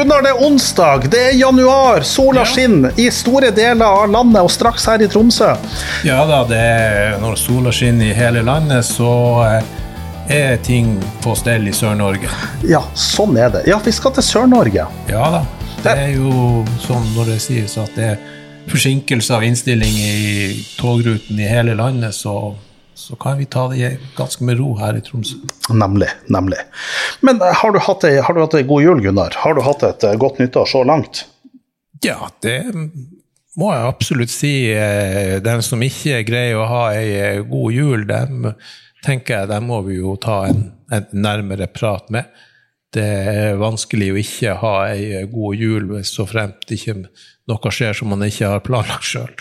Gunnar, det er onsdag, det er januar, sola skinner i store deler av landet og straks her i Tromsø. Ja da, det er, når sola skinner i hele landet, så eh, er ting på stell i Sør-Norge. Ja, sånn er det. Ja, vi skal til Sør-Norge. Ja da. Det er jo sånn når det sies at det er forsinkelse av innstilling i togruten i hele landet, så så kan vi ta det ganske med ro her i Tromsø. Nemlig. nemlig. Men eh, har du hatt ei, har du hatt ei god jul, Gunnar? Har du hatt et eh, godt nyttår så langt? Ja, det må jeg absolutt si. Eh, den som ikke greier å ha ei god jul, dem tenker jeg dem må vi jo ta en, en nærmere prat med. Det er vanskelig å ikke ha ei god jul så fremt ikke noe skjer som man ikke har planlagt sjøl.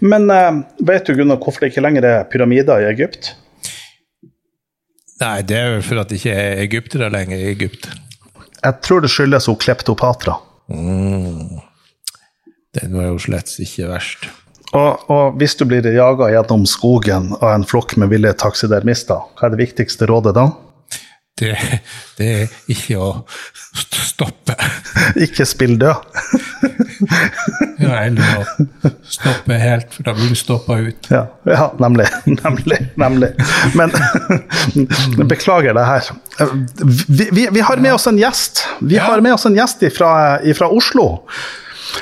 Men uh, vet du Gunnar, hvorfor det ikke lenger er pyramider i Egypt? Nei, det er jo for at det ikke er egyptere lenger i Egypt. Jeg tror det skyldes hun Kleptopatra. Mm. Den var jo slett ikke verst. Og, og hvis du blir jaga gjennom skogen av en flokk med ville taksidermister, hva er det viktigste rådet da? Det, det er ikke å stoppe. ikke spill død. ja, eller å stoppe helt, for da blir du stoppa ut. Ja, ja, nemlig. Nemlig. nemlig. Men beklager det her. Vi, vi, vi, har med oss en gjest. Vi ja. har med oss en gjest fra Oslo.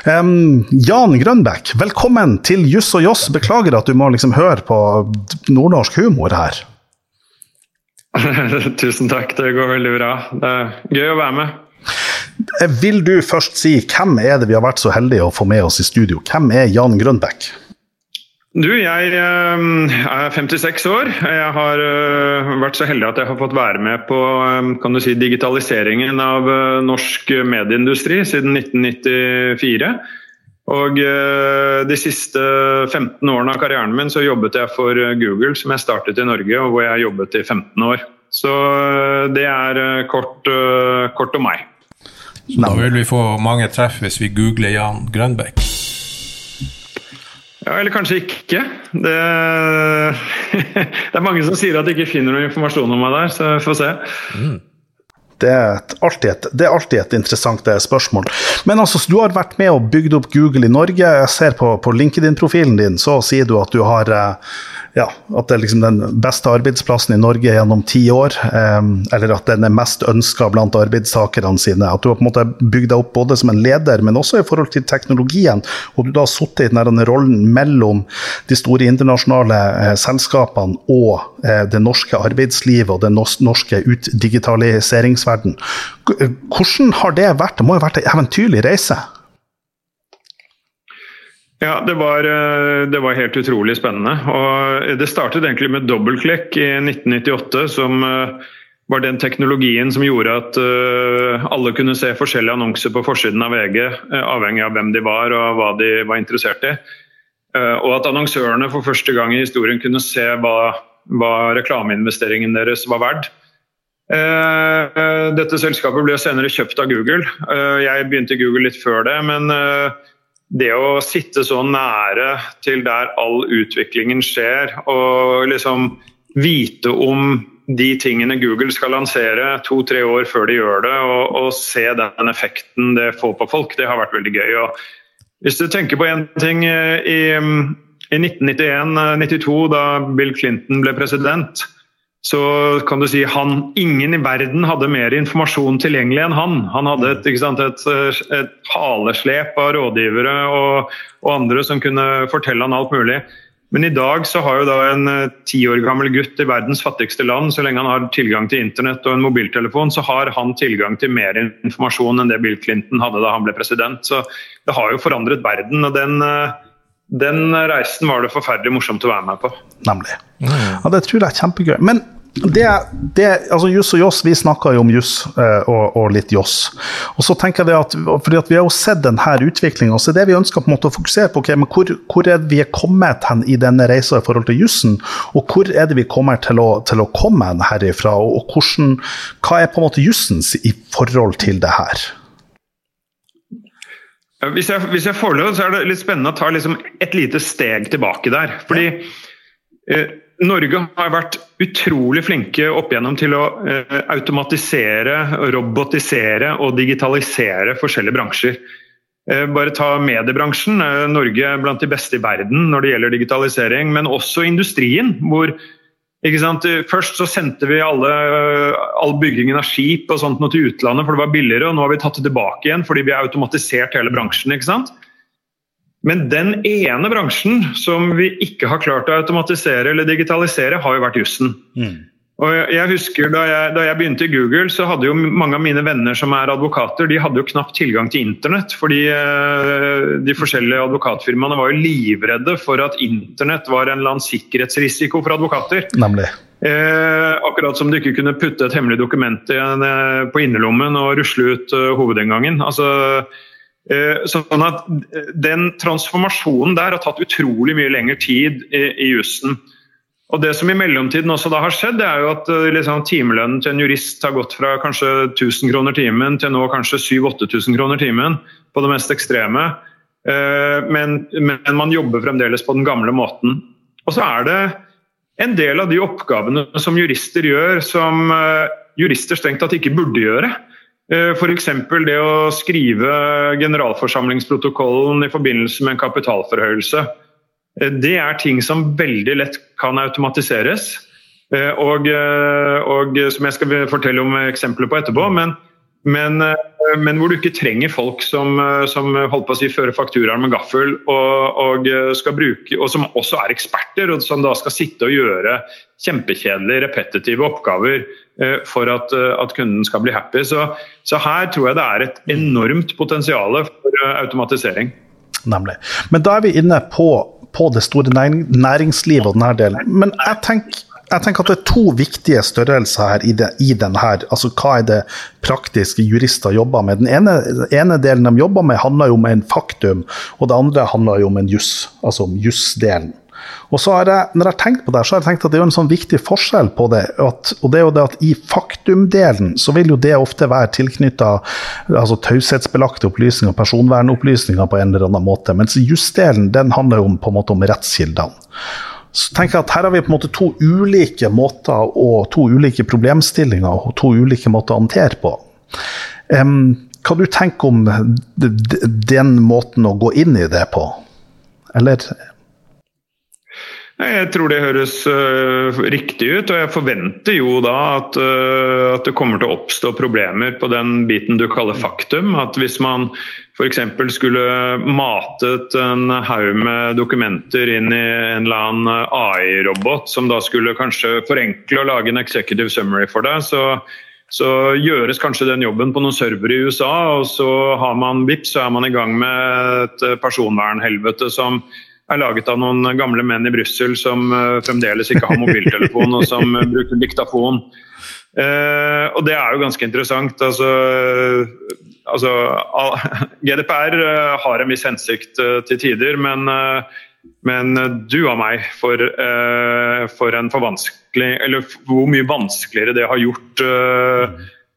Um, Jan Grønbekk, velkommen til Juss og Joss. Beklager at du må liksom høre på nordnorsk humor her. Tusen takk, det går veldig bra. Det er gøy å være med. Eh, vil du først si hvem er det vi har vært så heldige å få med oss i studio? Hvem er Jan Grønbekk? Du, jeg eh, er 56 år. Jeg har eh, vært så heldig at jeg har fått være med på kan du si, digitaliseringen av norsk medieindustri siden 1994. Og eh, De siste 15 årene av karrieren min så jobbet jeg for eh, Google, som jeg startet i Norge, og hvor jeg jobbet i 15 år. Så eh, det er kort, kort om meg. Så Da vil vi få mange treff hvis vi googler Jan Grønbekk. Ja, eller kanskje ikke. Det, det, er mange som sier at de ikke finner noe informasjon om meg der, så vi får se. Mm. Det er, alltid et, det er alltid et interessant eh, spørsmål. Men altså, du har vært med og bygd opp Google i Norge. Jeg ser på, på LinkedIn-profilen din, så sier du at du har eh, ja, at det er liksom den beste arbeidsplassen i Norge gjennom ti år. Eh, eller at den er mest ønska blant arbeidstakerne sine. At du har på en måte bygd deg opp både som en leder, men også i forhold til teknologien. Og du da har sittet i den rollen mellom de store internasjonale eh, selskapene og eh, det norske arbeidslivet og den norske utdigitaliseringsverden. Hvordan har det vært? Det må jo ha vært en eventyrlig reise? Ja, det var, eh, det var, helt utrolig spennende. Og det startet egentlig med dobbeltklikk i 1998, som eh, var den teknologien som gjorde at eh, alle kunne se forskjellige annonser på forsiden av VG, avhengig av hvem de var og hva de var interessert i. Og at annonsørene for første gang i historien kunne se hva, hva reklameinvesteringen deres var verdt. Dette selskapet ble senere kjøpt av Google. Jeg begynte i Google litt før det, men det å sitte så nære til der all utviklingen skjer, og liksom vite om de tingene Google skal lansere to-tre år før de gjør det, og, og, se den effekten det får på folk, det har vært veldig gøy. Og hvis du tenker på én ting eh, i, i 1991-92, da Bill Clinton ble president, så kan du si han Ingen i verden hadde mer informasjon tilgjengelig enn han. Han hadde et, sant, et, et haleslep av rådgivere og, og, andre som kunne fortelle han alt mulig. Men i dag så har jo da en eh, ti år gammel gutt i verdens fattigste land, så lenge han har tilgang til internett og en mobiltelefon, så har han tilgang til mer informasjon enn det Bill Clinton hadde da han ble president. Så det har jo forandret verden. og den uh, den reisen var det forferdelig morsomt å være med på. Nemlig. Ja, Det tror jeg er kjempegøy. Men det, det, altså Juss og Joss, vi snakker jo om juss eh, og, og, litt joss. Og så tenker jeg at, fordi at Vi har jo sett denne utviklinga, så det vi ønsker på en måte å fokusere på, okay, men hvor, hvor er det vi er kommet hen i denne reisa i forhold til jussen, og hvor er det vi kommer til å, til å komme hen herifra, og, og hvordan, hva er på en måte jussens i forhold til det her? Hvis jeg, hvis jeg får lov, så er det litt spennende å ta liksom et lite steg tilbake der. Fordi eh, Norge har vært utrolig flinke opp igjennom til å eh, automatisere, robotisere og digitalisere forskjellige bransjer. Eh, bare ta mediebransjen. Eh, Norge er blant de beste i verden når det gjelder digitalisering. Men også industrien. hvor Først så sendte vi alle, all byggingen av skip og sånt til utlandet for det var billigere, og nå har vi tatt det tilbake igjen fordi vi har automatisert hele bransjen. ikke sant? Men den ene bransjen som vi ikke har klart å automatisere eller digitalisere, har jo vært jussen. Mm. Og jeg husker da jeg, da jeg, begynte i Google, så hadde jo mange av mine venner som er advokater, de hadde jo knapt tilgang til internett. Fordi eh, de forskjellige advokatfirmaene var jo livredde for at internett var en eller annen sikkerhetsrisiko for advokater. Nemlig. Eh, akkurat som du ikke kunne putte et hemmelig dokument en, eh, på innerlommen og rusle ut uh, hovedinngangen. Altså, Eh, sånn at eh, Den transformasjonen der har tatt utrolig mye lengre tid i, i jussen. Og Det som i mellomtiden også da har skjedd, det er jo at eh, liksom, timelønnen til en jurist har gått fra kanskje 1000 kroner timen til nå kanskje 7000-8000 kroner timen, på det mest ekstreme. Men, men, man jobber fremdeles på den gamle måten. Og så er det en del av de oppgavene som jurister gjør, som jurister strengt tatt ikke burde gjøre. Eh, F.eks. det å skrive generalforsamlingsprotokollen i forbindelse med en kapitalforhøyelse. Eh, det er ting som veldig lett kan automatiseres. Eh, og, og som jeg skal fortelle om eksempler på etterpå. Men, men, men, hvor du ikke trenger folk som, som holdt på å si, fører fakturaen med gaffel, og, og, skal bruke, og som også er eksperter, og som da skal sitte og gjøre kjempekjedelige, repetitive oppgaver Eh, for at, eh, at, kunden skal bli happy. Så, så, her tror jeg det er et enormt potensial for eh, automatisering. Nemlig. Men da er vi inne på, på det store næringslivet og denne delen. Men jeg tenker, jeg tenker at det er to viktige størrelser her i, det, i denne. Altså hva er det praktiske jurister jobber med? Den ene, ene delen de jobber med, handler jo om en faktum, og det andre handler jo om en juss, altså om jussdelen. Og så har jeg, når jeg har tenkt på det, så har jeg tenkt at det er en sånn viktig forskjell på det. At, og det er jo det at i faktumdelen så vil jo det ofte være tilknytta altså, taushetsbelagte opplysninger, personvernopplysninger på en eller annen måte. Mens jusdelen den handler jo om, på en måte om rettskildene. Så tenker jeg at Her har vi på en måte to ulike måter og to ulike problemstillinger og to ulike måter å håndtere på. Um, hva du tenker om den måten å gå inn i det på? Eller jeg tror det høres uh, riktig ut, og jeg forventer jo da at, uh, at, det kommer til å oppstå problemer på den biten du kaller faktum. At hvis man f.eks. skulle matet en haug med dokumenter inn i en eller annen AI-robot, som da skulle kanskje forenkle og lage en executive summary for deg, så, så gjøres kanskje den jobben på noen servere i USA, og så har man vips, så er man i gang med et personvernhelvete som er laget av noen gamle menn i Brussel som uh, fremdeles ikke har mobiltelefon og som uh, bruker diktafon. Uh, og det er jo ganske interessant. Altså, altså GDPR har en viss hensikt til tider, men, men du av meg for, for for hvor mye vanskeligere det har gjort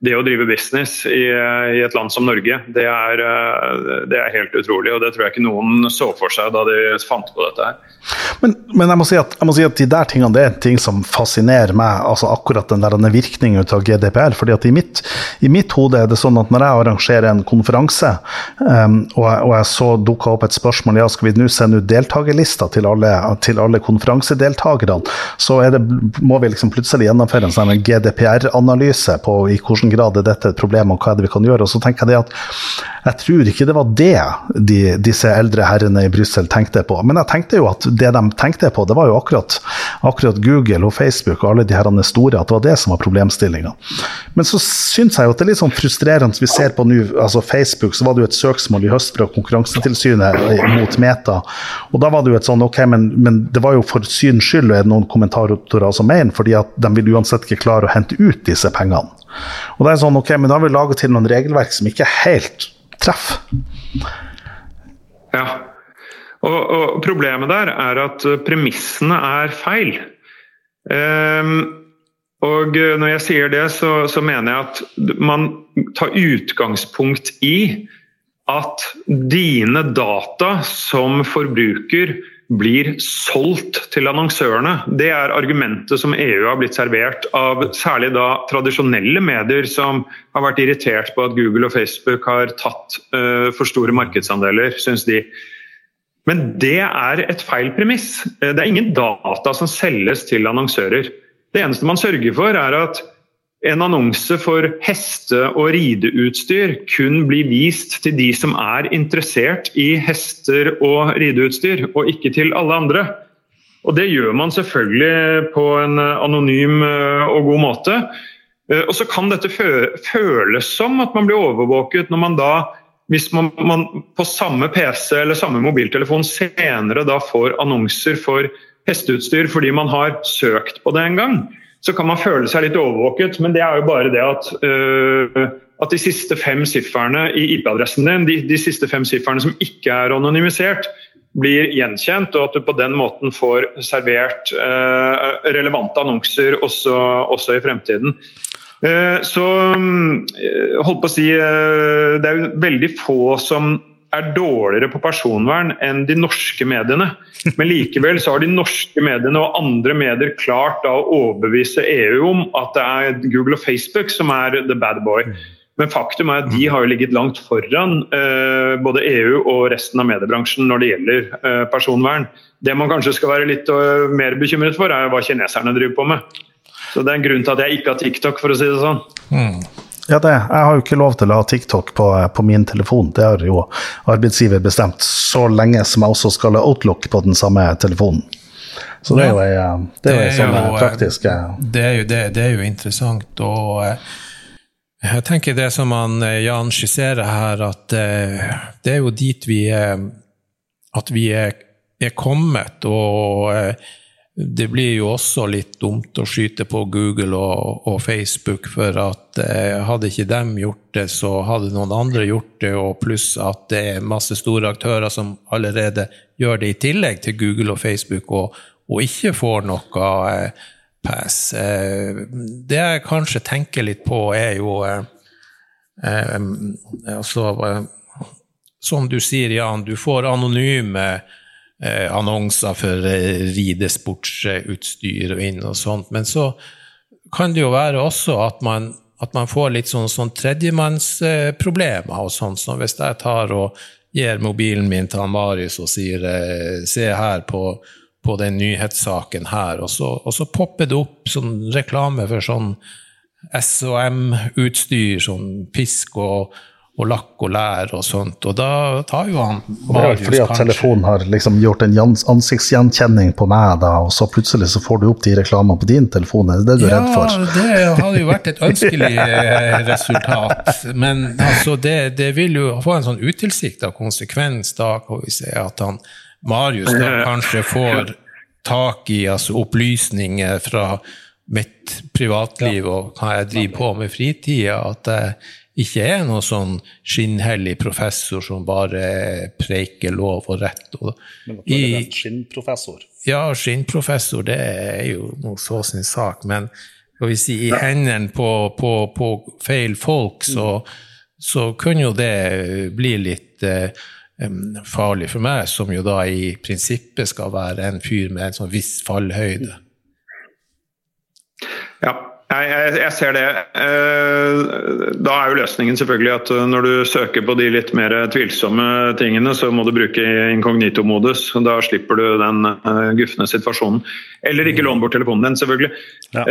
det å drive business i, i, et land som Norge, det er, eh, det er, helt utrolig. Og det tror jeg ikke noen så for seg da de fant på dette her. Men, men jeg, må si at, jeg, må si at, de der tingene det er ting som fascinerer meg, altså akkurat den der virkningen av GDPR. fordi at i mitt, i mitt, hode er det sånn at når jeg arrangerer en konferanse, um, og, jeg, og, jeg, så dukka opp et spørsmål ja, skal vi nå sende ut deltakerlister til alle, alle konferansedeltakerne, så det, må vi liksom plutselig gjennomføre en sånn GDPR-analyse på i hvordan grad er dette et problem, og hva er det vi kan gjøre. Og så tenker jeg det at jeg tror ikke det var det de, disse eldre herrene i Brussel tenkte på. Men jeg tenkte jo at det de tenkte på, det var jo akkurat, akkurat Google og Facebook og alle de herrene store, at det var det som var problemstillinga. Men så syns jeg jo at det er litt sånn frustrerende. Vi ser på nå, altså Facebook, så var det jo et søksmål i høst fra Konkurransetilsynet mot Meta. Og da var det jo et sånn OK, men, men det var jo for syns skyld, er det noen kommentatorer som mener, fordi at de vil uansett ikke klare å hente ut disse pengene. Og det er sånn, ok, men Da har vi laget til noen regelverk som ikke helt treffer. Ja, og, og, Problemet der er at premissene er feil. Um, og når jeg sier det, så, så, mener jeg at man tar utgangspunkt i at dine data som forbruker blir solgt til annonsørene. Det er argumentet som EU har blitt servert av særlig da tradisjonelle medier som har vært irritert på at Google og Facebook har tatt uh, for store markedsandeler, syns de. Men det er et feil premiss. Det er ingen data som selges til annonsører. Det eneste man sørger for, er at en annonse for heste- og rideutstyr kun blir vist til de som er interessert i hester og rideutstyr, og ikke til alle andre. Og Det gjør man selvfølgelig på en anonym eh, og god måte. Eh, og så kan dette føles som at man blir overvåket når man da, hvis man, man på samme PC eller samme mobiltelefon senere da får annonser for hesteutstyr fordi man har søkt på det en gang så kan man føle seg litt overvåket. Men det er jo bare det at, uh, at de siste fem sifferne i IP-adressen din, de, de, siste fem sifferne som ikke er anonymisert, blir gjenkjent, og at du på den måten får servert uh, relevante annonser også, også i fremtiden. Uh, så holdt på å si Det er jo veldig få som er dårligere på personvern enn de norske mediene. Men likevel så har de norske mediene og andre medier klart å overbevise EU om at det er Google og Facebook som er the bad boy. Men faktum er at de har jo ligget langt foran eh, både EU og resten av mediebransjen når det gjelder eh, personvern. Det man kanskje skal være litt uh, mer bekymret for, er hva kineserne driver på med. Så Det er en grunn til at jeg ikke har TikTok, for å si det sånn. Mm. Ja, det. Jeg har jo ikke lov til å ha TikTok på, på, min telefon. Det har jo arbeidsgiver bestemt, så lenge som jeg også skal ha Outlook på den samme telefonen. Så det er jo, ei, det jo, sånn eh, praktisk det er, jo, det, det er jo interessant. og eh, jeg tenker det som han, eh, Jan skisserer her, at det er jo dit vi er At vi er, er kommet. og det blir jo også litt dumt å skyte på Google og, og Facebook, for at eh, hadde ikke dem gjort det, så hadde noen andre gjort det, og pluss at det er masse store aktører som allerede gjør det i tillegg til Google og Facebook, og, og ikke får noe eh, pass. Eh, det jeg kanskje tenker litt på, er jo eh, eh, altså, eh, Som du sier, Jan, du får anonyme eh, annonser for eh, ridesportsutstyr og inn og sånt. Men så kan det jo være også at man, at man får litt sånn, sånn tredjemannsproblemer og sånt. Så hvis jeg tar og gir mobilen min til Marius og sier eh, se her på, på den nyhetssaken her, og så, og så popper det opp sånn reklame for sånn SOM-utstyr, sånn pisk og og lakk og lær og sånt. Og da tar jo han Marius Fordi at telefonen har liksom gjort en ansiktsgjenkjenning på meg, da, og så plutselig så får du opp de reklamene på din telefon. Er det det du er redd for? Ja, det hadde jo vært et ønskelig eh, resultat. Men altså, det, det, vil jo få en sånn utilsikta konsekvens da, kan vi se, at han Marius da kanskje får tak i altså, opplysninger fra mitt privatliv og hva jeg driver på med fritida. at jeg ikke er noen sånn skinnhellig professor som bare preiker lov og rett. Og men at er skinnprofessor? Ja, skinnprofessor, det er jo noe så sin sak. Men skal vi si, i hendene på, på, på, feil folk, så, så kunne jo det bli litt eh, farlig for meg, som jo da i prinsippet skal være en fyr med en sånn viss fallhøyde. Ja, jeg, jeg, jeg, ser det. Eh, da er jo løsningen selvfølgelig at eh, når du søker på de litt mer tvilsomme tingene, så må du bruke inkognito-modus. Da slipper du den uh, gufne situasjonen. Eller ikke låne bort telefonen din, selvfølgelig. Ja.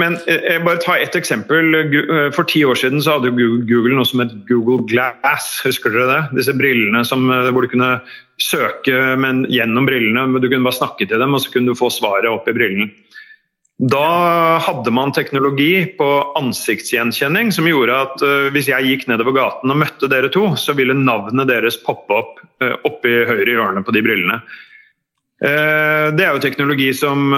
Men jeg bare tar ett eksempel. For ti år siden så hadde Google noe som het Google Glass. Husker dere det? Disse brillene som, hvor du kunne søke men gjennom brillene. Du kunne bare snakke til dem, og så kunne du få svaret opp i brillen. Da hadde man teknologi på ansiktsgjenkjenning som gjorde at uh, hvis jeg gikk nedover gaten og møtte dere to, så ville navnet deres poppe opp uh, oppi høyre hjørne på de brillene. Uh, det er jo teknologi som,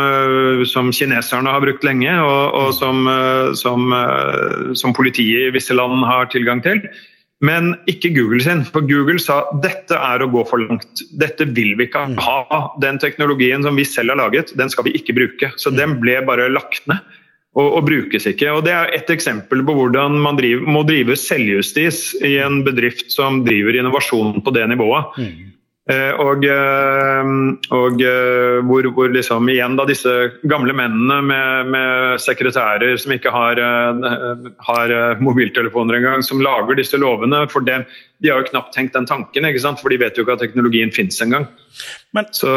som, kineserne har brukt lenge, og, og som, som, som politiet i visse land har tilgang til. Men ikke Google sin. For Google sa dette er å gå for langt. Dette vil vi ikke mm. ha. Den teknologien som vi selv har laget, den skal vi ikke bruke. Så den ble bare lagt ned og, og brukes ikke. Og Det er et eksempel på hvordan man driver, må drive selvjustis i en bedrift som driver innovasjon på det nivået. Eh, og, eh, og eh, hvor, hvor, liksom igjen da disse gamle mennene med, med sekretærer som ikke har, har mobiltelefoner engang, som lager disse lovene. For dem, de har jo knapt tenkt den tanken, ikke sant? for de vet jo ikke at teknologien finnes engang. Men, så,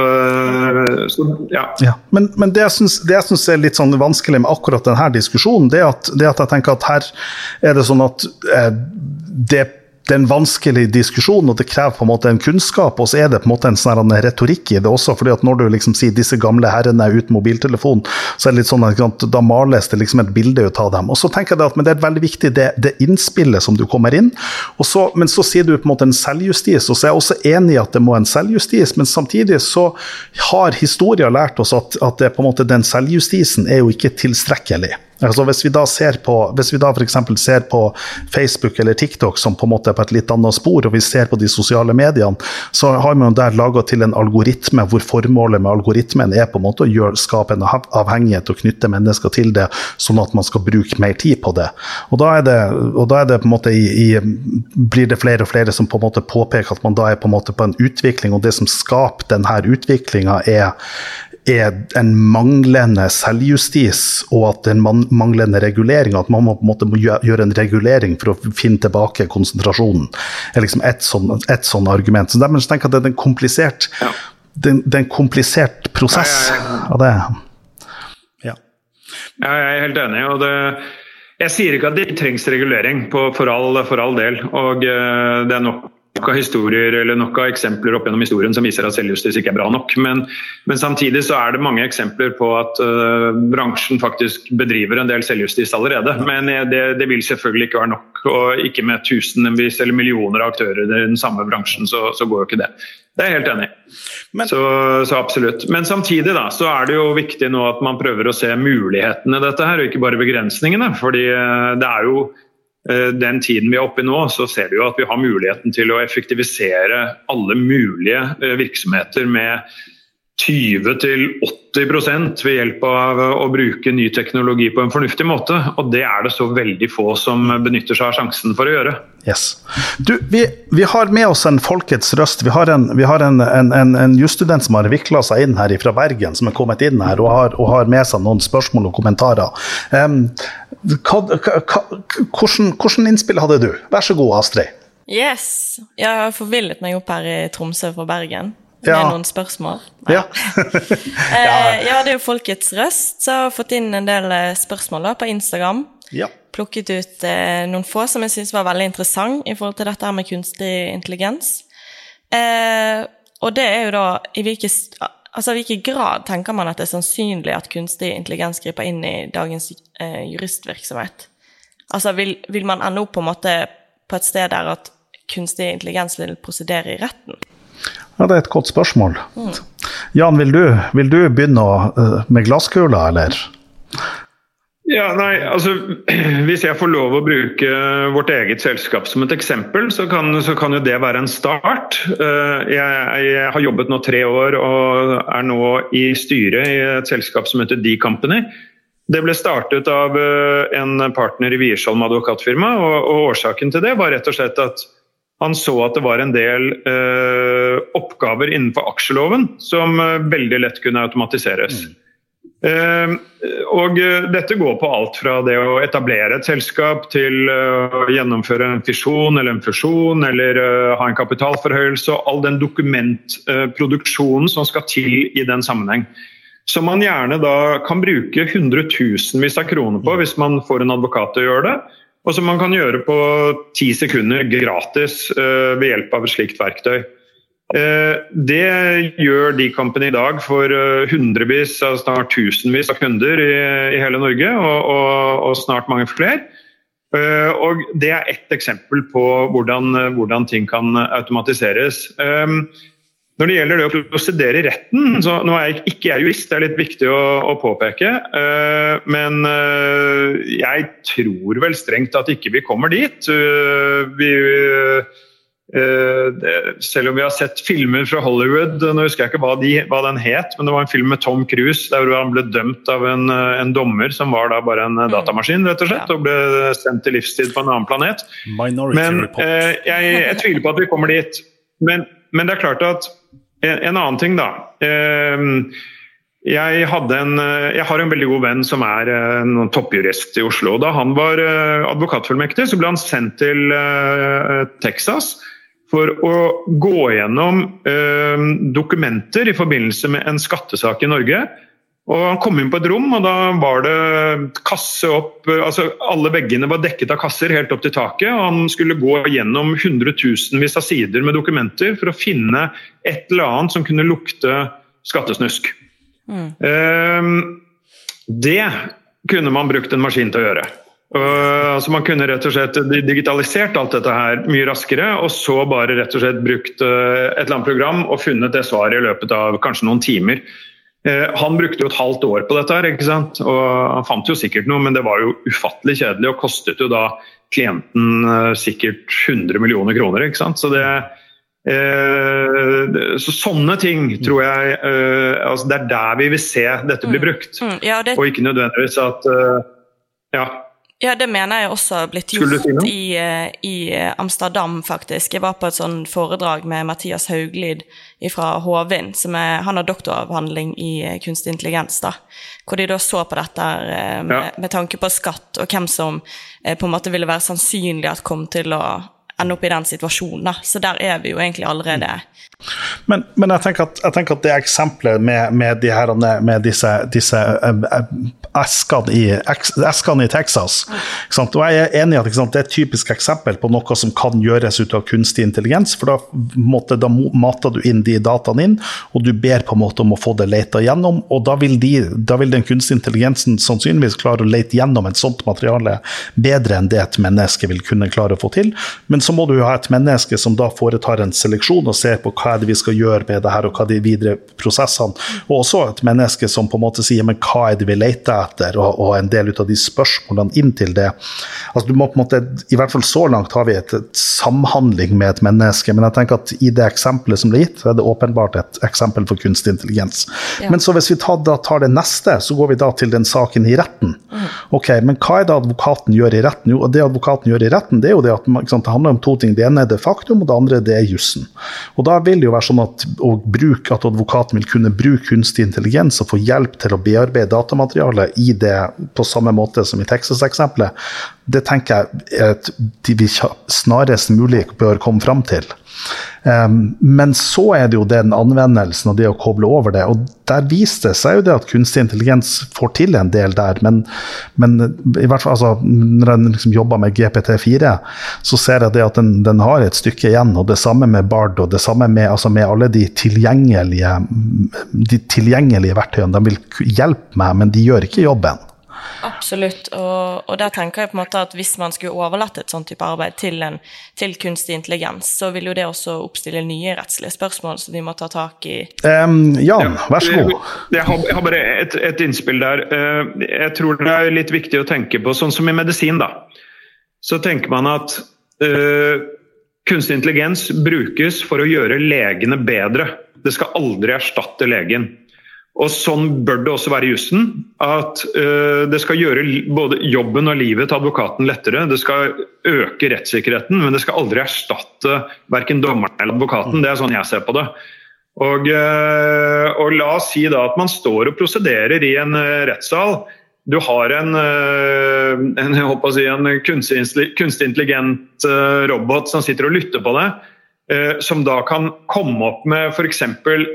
så, ja. ja. Men, men, det jeg syns er litt sånn vanskelig med akkurat denne diskusjonen, det er at, det at jeg tenker at her er det sånn at eh, det det er en vanskelig diskusjon, og det krever på en måte en kunnskap. Og så er det på en måte en sånn retorikk i det også. fordi at når du liksom sier disse gamle herrene er uten mobiltelefon, så er det litt sånn at da males det liksom et bilde ut av dem. Og så tenker jeg at, men Det er veldig viktig det, det innspillet som du kommer inn. Så, men så sier du på en måte en selvjustis, og så er jeg også enig i at det må en selvjustis. Men samtidig så har historien lært oss at, at det på en måte den selvjustisen er jo ikke tilstrekkelig. Altså hvis vi da ser på, hvis vi da f.eks. ser på Facebook eller TikTok som på en måte er på et litt annet spor, og vi ser på de sosiale mediene, så har man der laga til en algoritme hvor formålet med algoritmen er på en måte å gjøre, skape en avhengighet og knytte mennesker til det, sånn at man skal bruke mer tid på det. Og da er det, da er det på en måte i, i, blir det flere og flere som på en måte påpeker at man da er på en måte på en utvikling, og det som skaper denne utviklinga, er er en manglende selvjustis og at det er en manglende regulering. At man må på en måte gjøre en regulering for å finne tilbake konsentrasjonen. er liksom ett sånn, et sånn argument. Så Dermed tenker jeg at det er en komplisert, ja. det, det, er en komplisert prosess av det. Ja. ja. jeg er helt enig. og det jeg sier ikke at det trengs regulering, på, for, all, for, all, del. og uh, Det er nok nok av historier eller nok av eksempler opp gjennom historien som viser at selvjustis ikke er bra nok. Men, men, samtidig så er det mange eksempler på at uh, bransjen faktisk bedriver en del selvjustis allerede. Men det, det, vil selvfølgelig ikke være nok. Og ikke med tusenvis eller millioner av aktører i den samme bransjen, så, så går jo ikke det. Det er jeg helt enig i. Så, så, absolutt. Men samtidig da, så er det jo viktig nå at man prøver å se mulighetene i dette her, og ikke bare begrensningene. fordi eh, det er jo Eh, den tiden vi er oppe i nå, så ser vi jo at vi har muligheten til å effektivisere alle mulige eh, virksomheter med 20-80 ved hjelp av å bruke ny teknologi på en fornuftig måte. Og det er det så veldig få som benytter seg av sjansen for å gjøre. Yes. Du, vi, vi har med oss en folkets røst. Vi har en, vi har en, en, en, en jusstudent som har vikla seg inn her fra Bergen, som er kommet inn her og har, og har med seg noen spørsmål og kommentarer. Um, hva, hva, hvordan, hvordan innspill hadde du? Vær så god, Astrid. Yes. Jeg har forvillet meg opp her i Tromsø fra Bergen med ja. noen spørsmål. Ja. Eh, ja. det er jo Folkets Røst som har fått inn en del eh, spørsmål da, på Instagram. Ja. Plukket ut eh, noen få som jeg syns var veldig interessant i forhold til dette her med kunstig intelligens. Eh, og det er jo da i hvilken altså, hvilke grad tenker man at det er sannsynlig at kunstig intelligens griper inn i dagens eh, juristvirksomhet? Altså, vil, vil man ende opp på en måte på et sted der at kunstig intelligens vil prosedere i retten? Ja, Det er et godt spørsmål. Mm. Jan, vil du, vil du begynne eh, med glasskula, eller? Ja, nei, altså Hvis jeg får lov å bruke vårt eget selskap som et eksempel, så kan, så kan jo det være en start. Eh, jeg, jeg, har jobbet nå tre år og er nå i styret i et selskap som heter D-Company. Det ble startet av eh, en partner i Wiersholm advokatfirma, og, og årsaken til det var rett og slett at han så at det var en del eh, oppgaver innenfor aksjeloven som eh, veldig lett kunne automatiseres. Mm. Eh, og eh, dette går på alt fra det å etablere et selskap til eh, å gjennomføre en fisjon eller en fusjon eller eh, ha en kapitalforhøyelse og all den dokumentproduksjonen som skal til i den sammenheng. Som man gjerne da kan bruke hundretusenvis av kroner på hvis man får en advokat til å gjøre det og som man kan gjøre på ti sekunder gratis uh, ved hjelp av et slikt verktøy. Uh, det gjør de Company i dag for uh, hundrevis, snart tusenvis av kunder i, hele Norge, og, snart mange flere. og Det er ett eksempel på hvordan, hvordan ting kan automatiseres. Når det gjelder det å prosedere i retten, så nå er jeg ikke jeg jurist, det er litt viktig å, å påpeke. Uh, men uh, jeg tror vel strengt at ikke vi kommer dit. Uh, vi, det, selv om vi har sett filmer fra Hollywood, nå husker jeg ikke hva, de, hva, den het, men det var en film med Tom Cruise der han ble dømt av en, en dommer som var da bare en mm. datamaskin, rett og slett, og ble sendt til livstid på en annen planet. Minority men jeg, jeg tviler på at vi kommer dit. Men, men det er klart at en, en annen ting, da. Uh, jeg, en, jeg, har en veldig god venn som er en toppjurist i Oslo. Da han var advokatfullmektig, så ble han sendt til Texas for å gå gjennom dokumenter i forbindelse med en skattesak i Norge og Han kom inn på et rom, og da var det kasse opp altså Alle veggene var dekket av kasser helt opp til taket. og Han skulle gå gjennom hundretusenvis av sider med dokumenter for å finne et eller annet som kunne lukte skattesnusk. Mm. Um, det kunne man brukt en maskin til å gjøre. Uh, altså Man kunne rett og slett digitalisert alt dette her mye raskere, og så bare rett og slett brukt uh, et eller annet program og funnet det svaret i løpet av kanskje noen timer. Eh, han brukte jo et halvt år på dette, her, ikke sant? og han fant jo sikkert noe, men det var jo ufattelig kjedelig og kostet jo da klienten eh, sikkert 100 millioner kroner. ikke sant? Så, det, eh, så sånne ting tror jeg eh, altså Det er der vi vil se dette bli mm. brukt, mm. Mm, ja, det... og ikke nødvendigvis at eh, ja, ja, det mener jeg også har blitt gjort si i, eh, i, eh, Amsterdam, faktisk. Jeg var på et sånn foredrag med Mathias Hauglid fra Hovin, som er, han har doktoravhandling i eh, kunstig intelligens, da. Hvor de da så på dette med, ja. med tanke på skatt, og hvem som på en måte ville være sannsynlig at kom til å ende opp i den situasjonen. Da. Så der er vi jo egentlig allerede. Men, men jeg, tenker at, jeg, tenker at, det eksempelet med, med, de her, med disse, disse eskene i, eskene i Texas. Og jeg er enig i at sant, det er et typisk eksempel på noe som kan gjøres ut av kunstig intelligens. For da, måtte, da mater du inn de dataene inn, og du ber på en måte om å få det leta gjennom. Og da vil, de, da vil den kunstige intelligensen sannsynligvis klare å lete gjennom et sånt materiale bedre enn det et menneske vil kunne klare å få til. Men så må du ha et menneske som da foretar en seleksjon og ser på hva er det vi skal gjøre med det her, og hva de videre prosessene. Og også et menneske som på en måte sier men hva er det vi leter etter, og, og, en del ut av de spørsmålene inn til det. Altså du må på en måte, I hvert fall så langt har vi et, et samhandling med et menneske, men jeg tenker at i det eksempelet som ble gitt, så er det åpenbart et eksempel for kunstig intelligens. Ja. Men så hvis vi tar, da, tar det neste, så går vi da til den saken i retten. Mm. Ok, Men hva er det advokaten gjør i retten? Jo, det advokaten gjør i retten, det er jo det at sant, det handler om to ting. Det ene er det faktum, og det andre det er jussen. Og da vil det jo være sånn at, bruke, at advokaten vil kunne bruke kunstig intelligens og få hjelp til å bearbeide datamaterialet i det på samme måte som i Texas-eksempelet, det tenker jeg at vi snarest mulig bør komme fram til. Um, men så er det jo den anvendelsen og det å koble over det. Og der viste det seg jo det at kunstig intelligens får til en del der. Men, men i hvert fall, altså, når en liksom jobber med GPT4, så ser jeg det at den, den, har et stykke igjen. Og det samme med Bard, og det samme med, altså med alle de tilgjengelige, de tilgjengelige verktøyene. De vil hjelpe meg, men de gjør ikke jobben. Absolutt, og, og, der tenker jeg på en måte at hvis man skulle overlatt et sånt type arbeid til, en, til kunstig intelligens, så vil jo det også oppstille nye rettslige spørsmål som vi må ta tak i. Um, Jan, vær så god. Jeg har, jeg har bare et, et, innspill der. Eh, jeg tror det er litt viktig å tenke på, sånn som i medisin, da. Så tenker man at uh, kunstig intelligens brukes for å gjøre legene bedre. Det skal aldri erstatte legen. Og Sånn bør det også være i jussen. At uh, det skal gjøre både jobben og livet til advokaten lettere. Det skal øke rettssikkerheten, men det skal aldri erstatte verken dommeren eller advokaten. Det er sånn jeg ser på det. Og, uh, og La oss si da at man står og prosederer i en uh, rettssal. Du har en, en, si, en kunstig, kunstig intelligent robot som sitter og lytter på deg. Eh, som da kan komme opp med f.eks.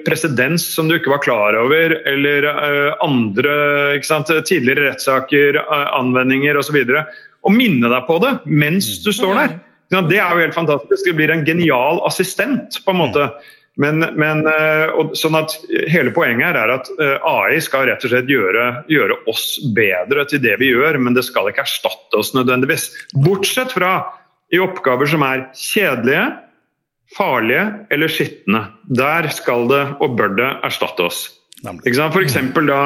presedens som du ikke var klar over, eller eh, andre sant, tidligere rettssaker, eh, anvendinger osv. Og, minne deg på det mens du står der. Det er jo helt fantastisk. Det blir en genial assistent, på en måte. Men, men sånn at Hele poenget her er at AI skal rett og slett gjøre, gjøre oss bedre til det vi gjør, men det skal ikke erstatte oss nødvendigvis. Bortsett fra i oppgaver som er kjedelige, farlige eller skitne. Der skal det og bør det erstatte oss. For eksempel da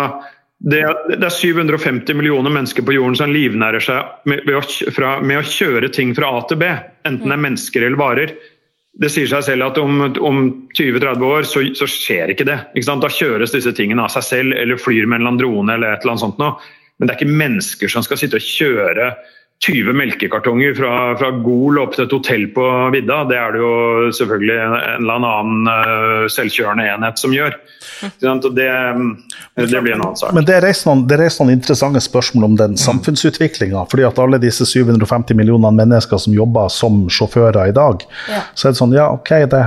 det, det, er 750 millioner mennesker på jorden som livnærer seg med, med, å, fra, med, å, kjøre ting fra A til B, enten det er mennesker eller varer. Det sier seg selv at om, om 20-30 år så, så, skjer ikke det. Ikke da kjøres disse tingene av seg selv eller flyr med en eller annen drone eller et eller annet sånt noe. Men det er ikke mennesker som skal sitte og kjøre 20 melkekartonger fra, fra Gol opp til et hotell på vidda, det er det jo selvfølgelig en, eller annen uh, selvkjørende enhet som gjør. Det, det, blir en annen sak. Men det reiser noen, det reiser noen interessante spørsmål om den samfunnsutviklinga. fordi at alle disse 750 millionene mennesker som jobber som sjåfører i dag, ja. så er det sånn ja, ok, det,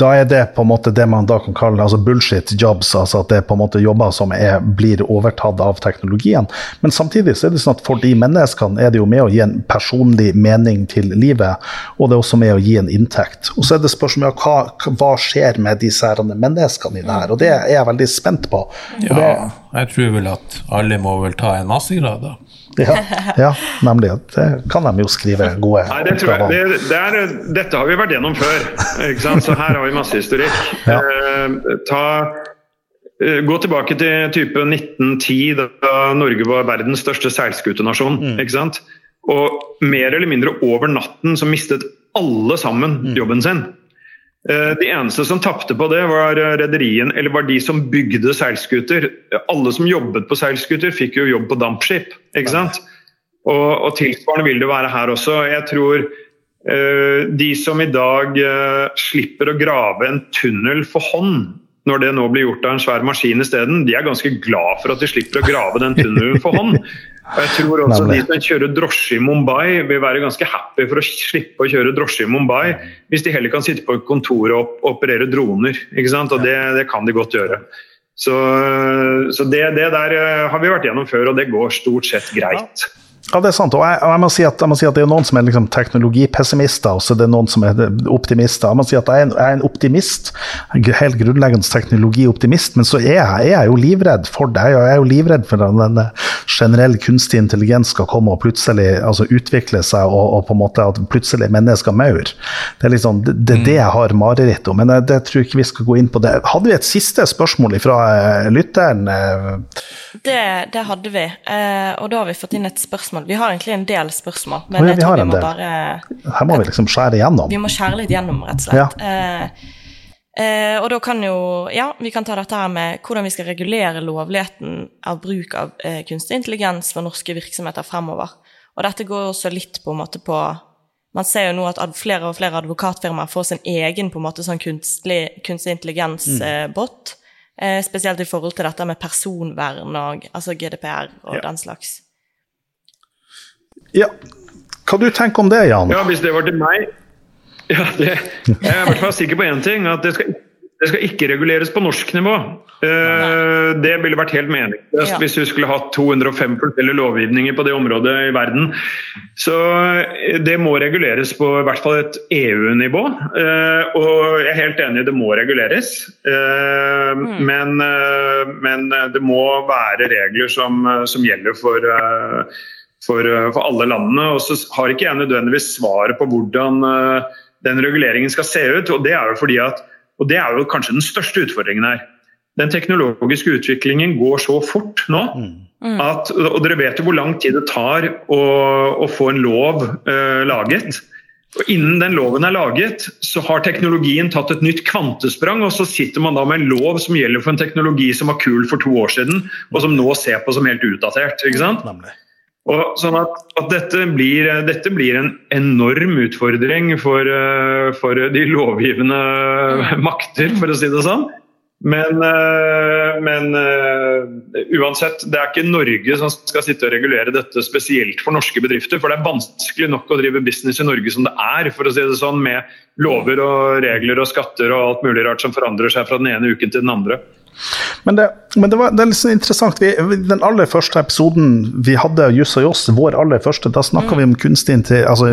da er det på en måte det man da kan kalle altså bullshit jobs. altså At det er på en måte jobber som er, blir overtatt av teknologien. Men samtidig så er det sånn at for de menneskene er det jo med å gi en personlig mening til livet, og det er også med å gi en inntekt. Og så er det spørsmålet ja, hva, hva skjer med disse menneskene i det her, og det er jeg veldig spent på. ja, jeg tror vel at alle må vel ta en mastergrad, da. Ja, ja, nemlig. Det kan de jo skrive gode Nei, det tror jeg. Det, det er, dette har vi vært gjennom før, ikke sant? så her har vi masse historikk. Ja. Eh, ta Eh, gå tilbake til type 1910, da Norge var verdens største seilskutenasjon. Mm. ikke sant? Og mer eller mindre over natten så mistet alle sammen mm. jobben sin. Eh, de eneste som tapte på det, var rederien, eller var de som bygde seilskuter. Alle som jobbet på seilskuter, fikk jo jobb på dampskip. ikke sant? Og, og tilsvarende vil det være her også. Jeg tror uh, de som i dag uh, slipper å grave en tunnel for hånd, når det nå blir gjort av en svær maskin isteden, de er ganske glad for at de slipper å grave den tunnelen for hånd. Og jeg tror også De som kjører drosje i Mumbai, vil være ganske happy for å slippe å kjøre drosje i Mumbai, hvis de heller kan sitte på et kontor og operere droner. ikke sant? Og det, det kan de godt gjøre. Så, så det, det, der eh, har vi vært gjennom før, og det går stort sett greit. Ja, det er sant. Og jeg, og jeg, må, si at, jeg må, si at, det er noen som er liksom teknologipessimister, og så det er noen som er optimister. Jeg må si at jeg er en, jeg er en optimist, helt grunnleggende teknologioptimist, men så er jeg, er jo livredd for det. Jeg er jo livredd for at den generelle kunstig intelligens skal komme og plutselig altså, utvikle seg, og, og, på en måte at plutselig mennesker maur. Det er liksom, det, det, det jeg har mareritt om, men jeg, det tror jeg ikke vi skal gå inn på det. Hadde vi et siste spørsmål fra uh, lytteren? Uh, det, det, hadde vi, uh, og da har vi fått inn et spørsmål spørsmål. Vi har egentlig en del spørsmål, men ja, jeg tror vi må bare Her må vi liksom skjære igjennom. Vi må skjære litt gjennom, rett og slett. Ja. Eh, eh, og da kan jo Ja, vi kan ta dette her med hvordan vi skal regulere lovligheten av bruk av eh, kunstig intelligens for norske virksomheter fremover. Og dette går også litt på en måte på man ser jo nå at flere og flere advokatfirmaer får sin egen på en måte sånn kunstig, kunstig intelligens-bot. Mm. Eh, spesielt i forhold til dette med personvern og altså GDPR og ja. den slags. Ja, hva du tenker om det, Jan? Ja, Hvis det var til meg ja, det, Jeg er i hvert fall sikker på én ting. at det skal, det skal, ikke reguleres på norsk nivå. Uh, det ville vært helt meningsløst ja. hvis vi skulle hatt 205 forskjellige lovgivninger på det området i verden. Så eh, det må reguleres på i hvert fall et EU-nivå. Uh, og jeg er helt enig, det må reguleres. Uh, mm. men, men, det må være regler som, som gjelder for for, eh, for, alle landene. Og så har ikke jeg nødvendigvis svaret på hvordan uh, den reguleringen skal se ut. Og det er jo fordi at, og det er jo kanskje den største utfordringen her. Den teknologiske utviklingen går så fort nå. Mm. At, og dere vet jo hvor lang tid det tar å, å få en lov uh, laget. Og Innen den loven er laget, så har teknologien tatt et nytt kvantesprang. Og så sitter man da med en lov som gjelder for en teknologi som var kul for to år siden, og som nå ser på som helt utdatert. ikke sant? Nemlig. Og sånn at, at dette, blir, dette, blir, en enorm utfordring for, eh, for, de lovgivende makter, for å si det sånn. Men, eh, men uansett, det er ikke Norge som skal sitte og regulere dette spesielt for norske bedrifter. For det er vanskelig nok å drive business i Norge som det er, for å si det sånn, med lover og regler og skatter og alt mulig rart som forandrer seg fra den ene uken til den andre. Men det, men det, var, det er litt sånn interessant. Vi, den aller første episoden vi hadde Juss og Joss, vår aller første, da snakka mm. vi om kunstig, altså,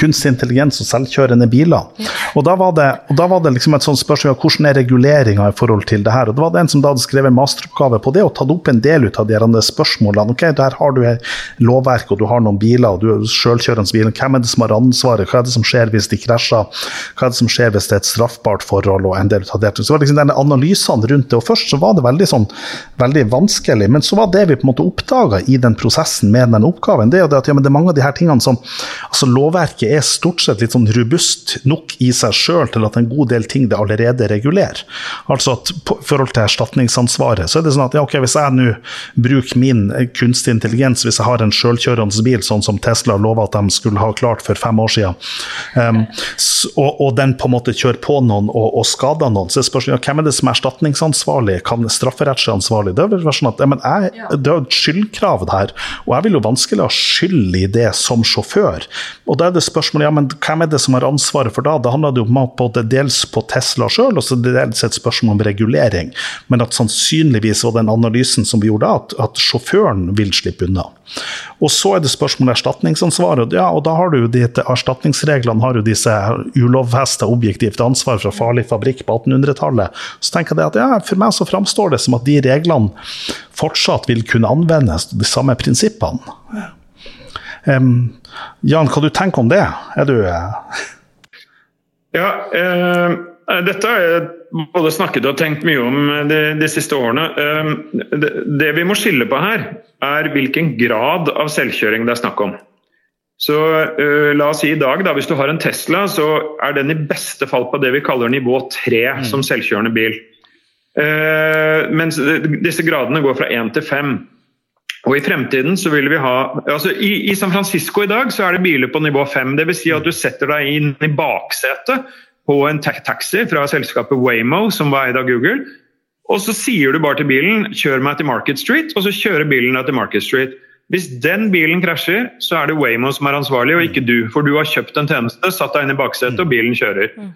kunstig, intelligens og selvkjørende biler. Og, da var det, og da var det liksom et sånt spørsmål hvordan er reguleringa i forhold til det her. Og det var det en som da hadde skrevet masteroppgave på det, og tatt opp en del ut av de spørsmålene. Ok, Der har du lovverk, og du har noen biler, og du er selvkjørende bil. Hvem er det som har ansvaret? Hva er det som skjer hvis de krasjer? Hva er det som skjer hvis det er et straffbart forhold? og en del av det. Så det var liksom denne analysene rundt det. og først så var det veldig, sånn, veldig vanskelig. Men så var det vi på en måte oppdaga i den prosessen med den oppgaven, det er jo det at ja, det er mange av de her tingene som altså Lovverket er stort sett litt sånn robust nok i seg sjøl til at en god del ting det allerede regulerer. Altså at på forhold til erstatningsansvaret, så er det sånn at ja, ok, hvis jeg nå bruker min kunstig intelligens, hvis jeg har en sjølkjørende bil, sånn som Tesla lova at de skulle ha klart for fem år siden, um, og, og, den på en måte kjører på noen og, og skader noen, så er spørsmålet ja, hvem er det som er erstatningsansvarlig, hvem kan strafferettslig ansvarlig? Det vil være sånn at men jeg, det er et skyldkrav der, og jeg vil jo vanskelig ha skyld i det som sjåfør. Og da er det spørsmålet ja, men hvem er det som har ansvaret for da? Det handler jo om både dels på Tesla sjøl, og så det dels et spørsmål om regulering. Men at sannsynligvis var den analysen som vi gjorde da, at, at sjåføren vil slippe unna. Og så er det spørsmålet erstatningsansvaret. Ja, og da har du de, Erstatningsreglene har jo disse ulovfesta objektivt ansvar fra farlig fabrikk på 1800-tallet. Så tenker jeg at ja, For meg så framstår det som at de reglene fortsatt vil kunne anvendes, de samme prinsippene. Um, Jan, hva du tenker om det? Er du. Ja, eh, dette har jeg både snakket og tenkt mye om de, de siste årene. Eh, det, det, vi må skille på her, er hvilken grad av selvkjøring det er snakk om. Så uh, La oss si i dag, da, hvis du har en Tesla, så er den i beste fall på det vi kaller nivå 3 mm. som selvkjørende bil. Uh, mens disse gradene går fra 1 til 5. Og I fremtiden så vil vi ha altså i, i, San Francisco i dag så er det biler på nivå 5. Dvs. Si at du setter deg inn i baksetet på en taxi fra selskapet Waymo, som var eid av Google. Og så sier du bare til bilen 'kjør meg til Market Street', og så kjører bilen deg til Market Street. Hvis den bilen krasjer, så er det Waymo som er ansvarlig, og ikke du. For du har kjøpt en tjeneste, satt deg inn i baksetet, og bilen kjører. Mm.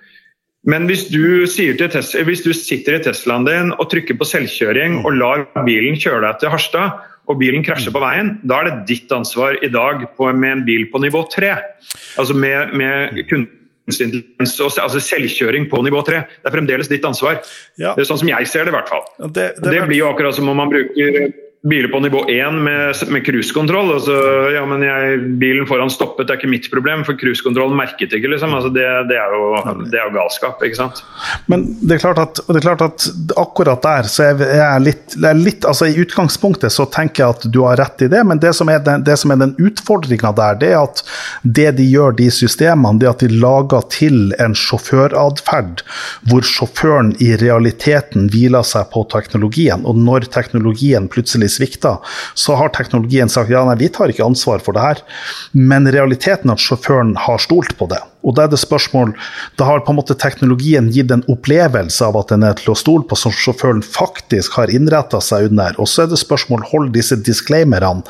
Men hvis du, Tesla, hvis du, sitter i Teslaen din og trykker på selvkjøring og lar bilen kjøre deg til Harstad, og bilen krasjer på veien, da er det ditt ansvar i dag på, med en bil på nivå tre. Altså med, med altså selvkjøring på nivå 3. Det er fremdeles ditt ansvar. Ja. Det er sånn som jeg ser det, i hvert fall. Det, det, det blir jo akkurat som om man bruker biler på nivå 1 med, med cruisekontroll. Altså, ja, men jeg, bilen foran stoppet, det er ikke mitt problem, for cruisekontrollen merket ikke. Liksom. Altså, det, det, er jo, det, er jo, galskap, ikke sant. Men det er klart at, det er klart at akkurat der så er jeg litt, litt altså I utgangspunktet så tenker jeg at du har rett i det, men det som er den, det som er den utfordringa der, det er at det de gjør, de systemene, det at de lager til en sjåføratferd hvor sjåføren i realiteten hviler seg på teknologien, og når teknologien plutselig svikta, så har teknologien sagt ja, nei, vi tar ikke ansvar for det her. Men realiteten er at sjåføren har stolt på det. Og da er det spørsmål Da har på en måte teknologien gitt en opplevelse av at den er til å stole på, som sjåføren faktisk har innretta seg under. Og så er det spørsmål hold disse disclaimerne.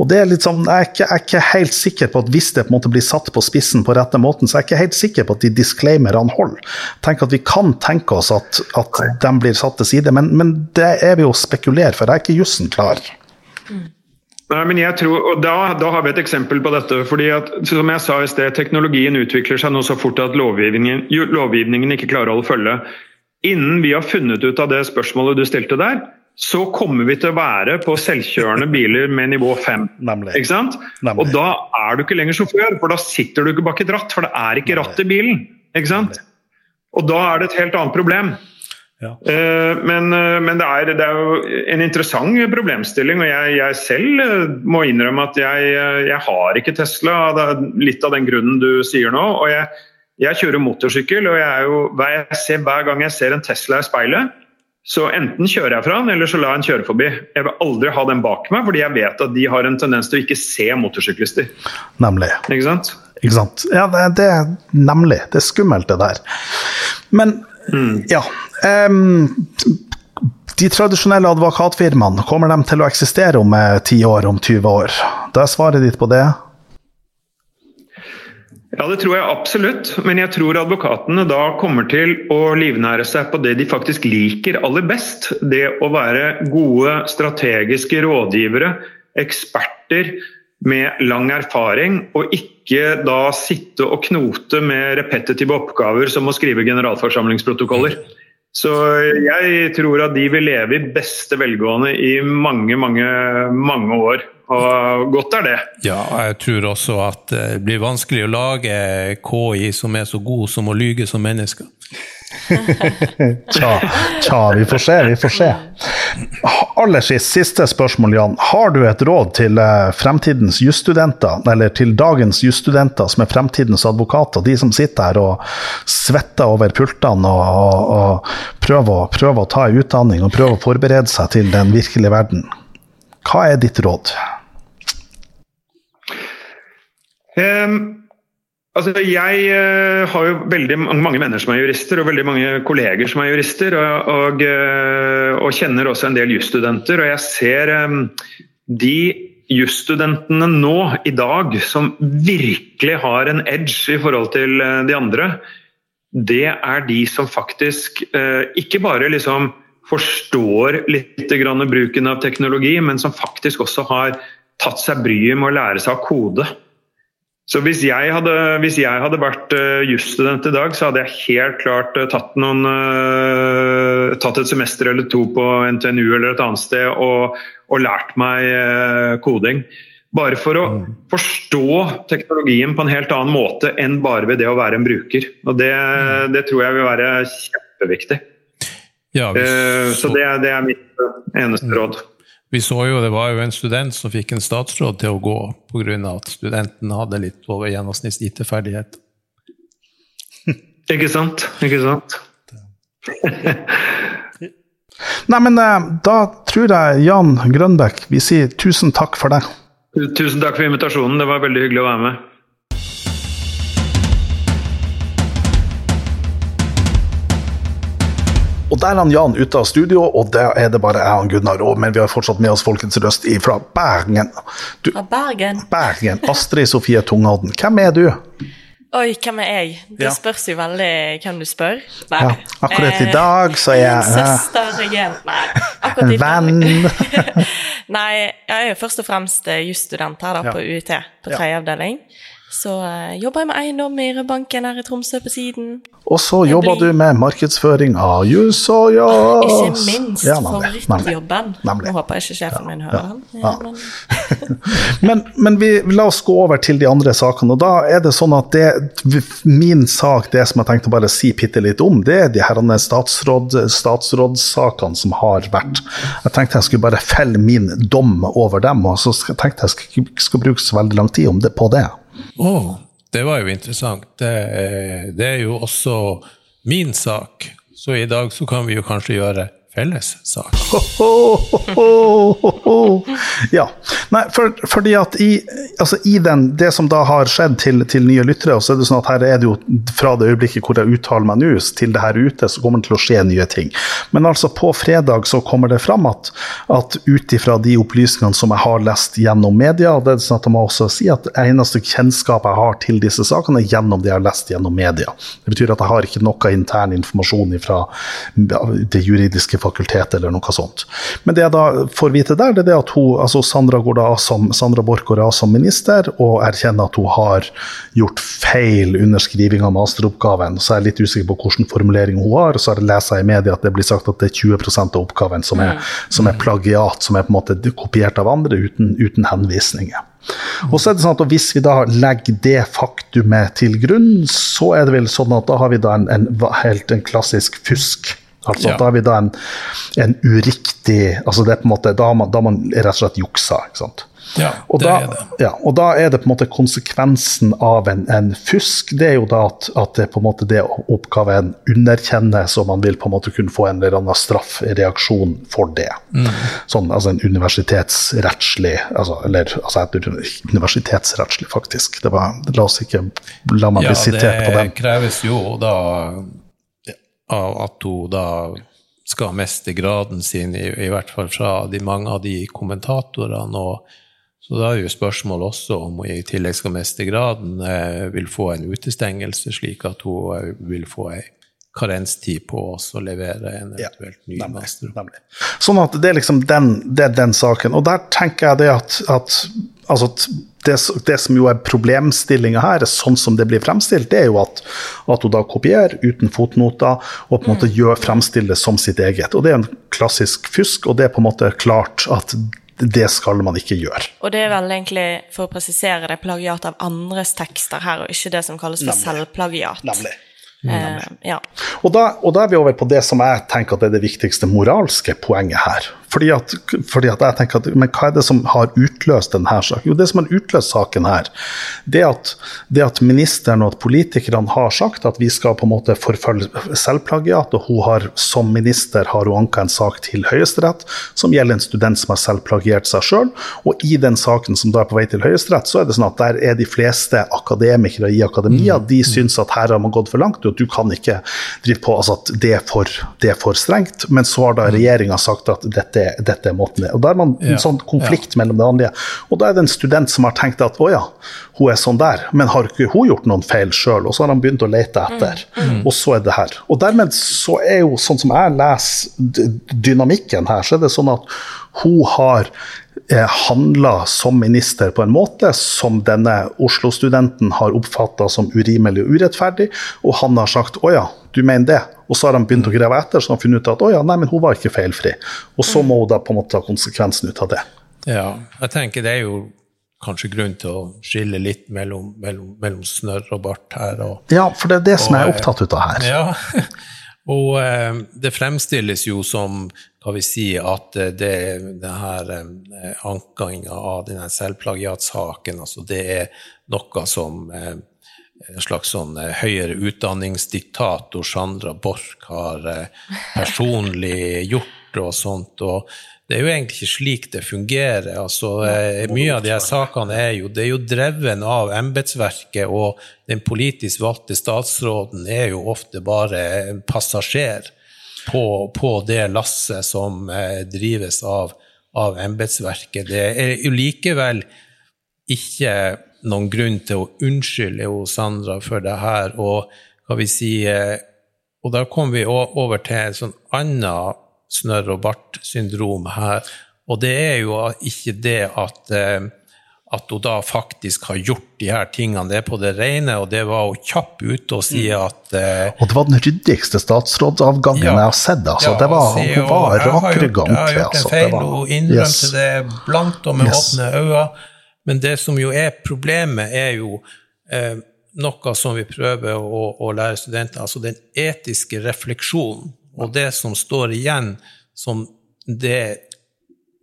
Og det er litt sånn, jeg er, ikke, jeg er ikke helt sikker på at hvis det på en måte blir satt på spissen på rette måten, så jeg er ikke helt sikker på at de disclaimerne holder. Tenk at Vi kan tenke oss at, at de blir satt til side, men, men det er vi jo spekulere for. Jeg er ikke jussen klar klar. Nei, men jeg tror, og da, da, har vi et eksempel på dette. fordi at, som jeg sa i sted, Teknologien utvikler seg nå så fort at lovgivningen, lovgivningen ikke klarer å holde følge. Innen vi har funnet ut av det spørsmålet du stilte der, så kommer vi til å være på selvkjørende biler med nivå 5. Nemlig. Ikke sant? Nemlig. Og da er du ikke lenger sjåfør, for da sitter du ikke bak et ratt. For det er ikke ratt i bilen. Ikke sant? Og da er det et helt annet problem. Ja. Eh, men, eh, men det, er, det, er, jo en interessant problemstilling, og jeg, jeg selv eh, må innrømme at jeg, jeg, har ikke Tesla. Det er litt av den grunnen du sier nå. og jeg, jeg kjører motorsykkel, og jeg jo, ser, hver gang jeg ser en Tesla i speilet, så enten kjører jeg fra den, eller så lar jeg den kjøre forbi. Jeg vil aldri ha den bak meg, fordi jeg vet at de har en tendens til å ikke se motorsyklister. Nemlig. Ikke sant? Ikke sant. Ja, det, det er nemlig. Det er skummelt, det der. Men mm. ja, Um, de tradisjonelle advokatfirmaene, kommer de til å eksistere om 10 eh, år, om 20 år? Da er svaret ditt på det? Ja, det tror jeg absolutt. Men jeg tror advokatene da kommer til å livnære seg på det de faktisk liker aller best. Det å være gode strategiske rådgivere, eksperter med lang erfaring, og ikke da sitte og knote med repetitive oppgaver som å skrive generalforsamlingsprotokoller. Så jeg tror at de vil leve i beste velgående i mange, mange, mange år. Og godt er det. Ja, jeg tror også at det blir vanskelig å lage KI som er så god som å lyge som mennesker. Tja, tja, vi får se, vi får se. Aller sist, siste spørsmål, Jan. Har du et råd til eh, fremtidens jusstudenter, eller til dagens jusstudenter som er fremtidens advokater, de som sitter her og svetter over pultene og, og, og prøver, prøver, å ta en utdanning og prøver å forberede seg til den virkelige verden? Hva er ditt råd? Um Altså, jeg uh, har jo veldig mange venner som er jurister, og veldig mange kolleger som er jurister. Og, og, uh, og kjenner også en del jusstudenter. Og jeg ser um, de jusstudentene nå, i dag, som virkelig har en edge i forhold til de andre, det er de som faktisk ikke bare liksom forstår litt bruken av teknologi, men som faktisk også har tatt seg bryet med å lære seg å kode. Så hvis jeg hadde, hvis jeg hadde vært uh, jusstudent i dag, så hadde jeg helt klart uh, tatt, noen, uh, tatt, et semester eller to på NTNU eller et annet sted og, og lært meg koding. Bare for å mm. forstå teknologien på en helt annen måte enn bare ved det å være en bruker. Og Det, mm. det tror jeg vil være kjempeviktig. Ja, så, så det, det, er mitt eneste mm. råd. Vi så jo det var jo en student som fikk en statsråd til å gå pga. at studenten hadde litt over gjennomsnitts IT-ferdighet. Ikke sant? Ikke sant? Nei, men eh, da tror jeg Jan Grønbæk vi sier tusen takk for det. Tusen takk for invitasjonen, det var veldig hyggelig å være med. Og der er han Jan ute av studio, og der er det bare jeg og Gunnar. Men vi har fortsatt med oss folkens røst fra Bergen. Du, fra Bergen? Bergen. Astrid Sofie Tungodden. Hvem er du? Oi, hvem er jeg? Det spørs jo veldig hvem du spør. Nei. Ja, akkurat i dag så er jeg Søster igjen. Nei. Akkurat i Venn. Nei, jeg er jo først og fremst jusstudent her da, på UiT, på tredje avdeling. Så uh, jobber jeg med eiendom i Rødbanken her i Tromsø på siden. Og så jobber blir... du med markedsføring av jus og jazz. Ikke minst ja, favorittjobben. Nå håper jeg ikke sjefen min hører den. Ja, men... men, men vi, la oss gå over til de andre sakene. og Da er det sånn at det, min sak, det som jeg tenkte bare si bitte litt om, det er de her statsråd, statsrådssakene som har vært. Jeg tenkte jeg skulle bare felle min dom over dem, og så tenkte jeg skulle, skulle bruke så veldig lang tid det, på det. Oh, det var jo interessant. Det, det, er jo også min sak. Så i dag så kan vi jo kanskje gjøre felles sak. ja. Nei, for, fordi at i, altså i den, det som da har skjedd til, til, nye lyttere, så er det sånn at her er det jo fra det øyeblikket hvor jeg uttaler meg nå, til det her ute, så kommer det til å skje nye ting. Men altså på fredag så kommer det fram at, at ut ifra de opplysningene som jeg har lest gjennom media, og det er sånn at jeg må også si at eneste kjennskap jeg har til disse sakene, er gjennom det jeg har lest gjennom media. Det betyr at jeg har ikke noe intern informasjon fra det juridiske fakultet eller noe sånt. Men det jeg da får vite der, det er at hun, altså Sandra, går da som, Sandra Borch går av som minister og erkjenner at hun har gjort feil under skriving av masteroppgaven. Så er jeg litt usikker på hvilken formulering hun har. og Så har jeg i media at det blir sagt at det er 20% av oppgaven som er, som er plagiat, som er på en måte kopiert av andre uten, uten henvisninger. Og så er det sånn at Hvis vi da legger det faktumet til grunn, så er det vel sånn at da har vi da en, en helt en klassisk fusk Altså ja. Da har vi da en, en, uriktig altså det er på en måte, Da har man, da man rett og slett juksa. ikke sant? Ja, og, da, er det. Ja, og da er det på en måte konsekvensen av en, en fusk, det er jo da at, at, det på en måte det oppgaven underkjenner, så man vil på en måte kunne få en eller annen straffreaksjon for det. Mm. Sånn, altså en universitetsrettslig altså, Eller altså universitetsrettslig, faktisk. Det var, la oss ikke la meg bli sitert på den. Ja, det kreves jo da av at hun da skal miste graden sin, i, i, hvert fall fra de mange av de kommentatorene. og så da er jo spørsmålet også om hun i tillegg skal miste graden, eh, vil få en utestengelse, slik at hun eh, vil få ei karenstid på oss å levere en eventuelt ny ja. Nemlig. Sånn at det er liksom den, det er den saken. Og der tenker jeg det at, at altså det, det, som jo er problemstillinga her, sånn som det blir fremstilt, det er jo at, at hun da kopierer uten fotnoter og på en måte mm. gjør fremstiller det som sitt eget. Og Det er en klassisk fusk, og det er på en måte klart at det skal man ikke gjøre. Og det er vel egentlig, for å presisere det, plagiat av andres tekster her, og ikke det som kalles for Nemlig. selvplagiat. Nemlig. Eh, ja. og, da, og, da, er vi over på det som jeg tenker at er det viktigste moralske poenget her. Fordi at, fordi at jeg tenker at Men hva er det som har utløst denne saken? Jo, det som har utløst saken her, det at, det at ministeren og at politikerne har sagt at vi skal på en måte forfølge selvplagiat, og hun har som minister har hun anka en sak til Høyesterett som gjelder en student som har selvplagiert seg sjøl. Og i den saken som da er på vei til Høyesterett, så er det sånn at der er de fleste akademikere i akademia de syns at her har man gått for langt, og du kan ikke drive på altså at det er for, det er for strengt. Men så har da regjeringa sagt at dette, dette er måten det er. Og da er man en sånn konflikt mellom det vanlige. Og da er det en student som har tenkt at å ja, hun er sånn der, men har ikke hun gjort noen feil sjøl? Og så har han begynt å lete etter, og så er det her. Og dermed så er jo, sånn som jeg leser dynamikken her, så er det sånn at hun har eh, handla som minister på en måte som denne Oslo-studenten har oppfatta som urimelig og urettferdig, og han har sagt 'å ja, du mener det', og så har han begynt å grave etter, så han de funnet ut at 'å ja, nei, men hun var ikke feilfri'. Og så må hun da på en måte ta konsekvensen ut av det. Ja, jeg tenker det er jo kanskje grunn til å skille litt mellom, mellom, mellom snørr og bart her. Og, Ja, for det er det som jeg er eh, opptatt ut av her. Ja, og eh, det fremstilles jo som kan vi si, at eh, det, det her eh, ankinga av denne selvplagiatsaken, altså det er noe som eh, en slags sånn eh, høyere utdanningsdiktator Sandra Borch har eh, personlig gjort og sånt. og det er jo egentlig ikke slik det fungerer. altså eh, Mye av de her sakene er jo, det er jo dreven av embetsverket, og den politisk valgte statsråden er jo ofte bare en passasjer på, på det lasset som drives av, av embetsverket. Det er jo likevel ikke noen grunn til å unnskylde jo Sandra for det her, og hva vi si, eh, og da kommer vi over til en sånn annet snørr og bart-syndrom her, og det er jo ikke det at eh, at hun da faktisk har gjort de her tingene. Det er på det rene, og det var hun kjapp ute og si at eh, Og det var den ryddigste statsrådsavgangen Ja. jeg har sett. Altså. Ja, det var, si, hun og var rakrygga Jeg har gjort en Altså. feil Det var- og innrømte Yes. det blankt og med Yes. åpne øyne. Men det som jo er problemet, er jo eh, noe som vi prøver å, å lære studenter, altså den etiske refleksjonen. Og det som står igjen som det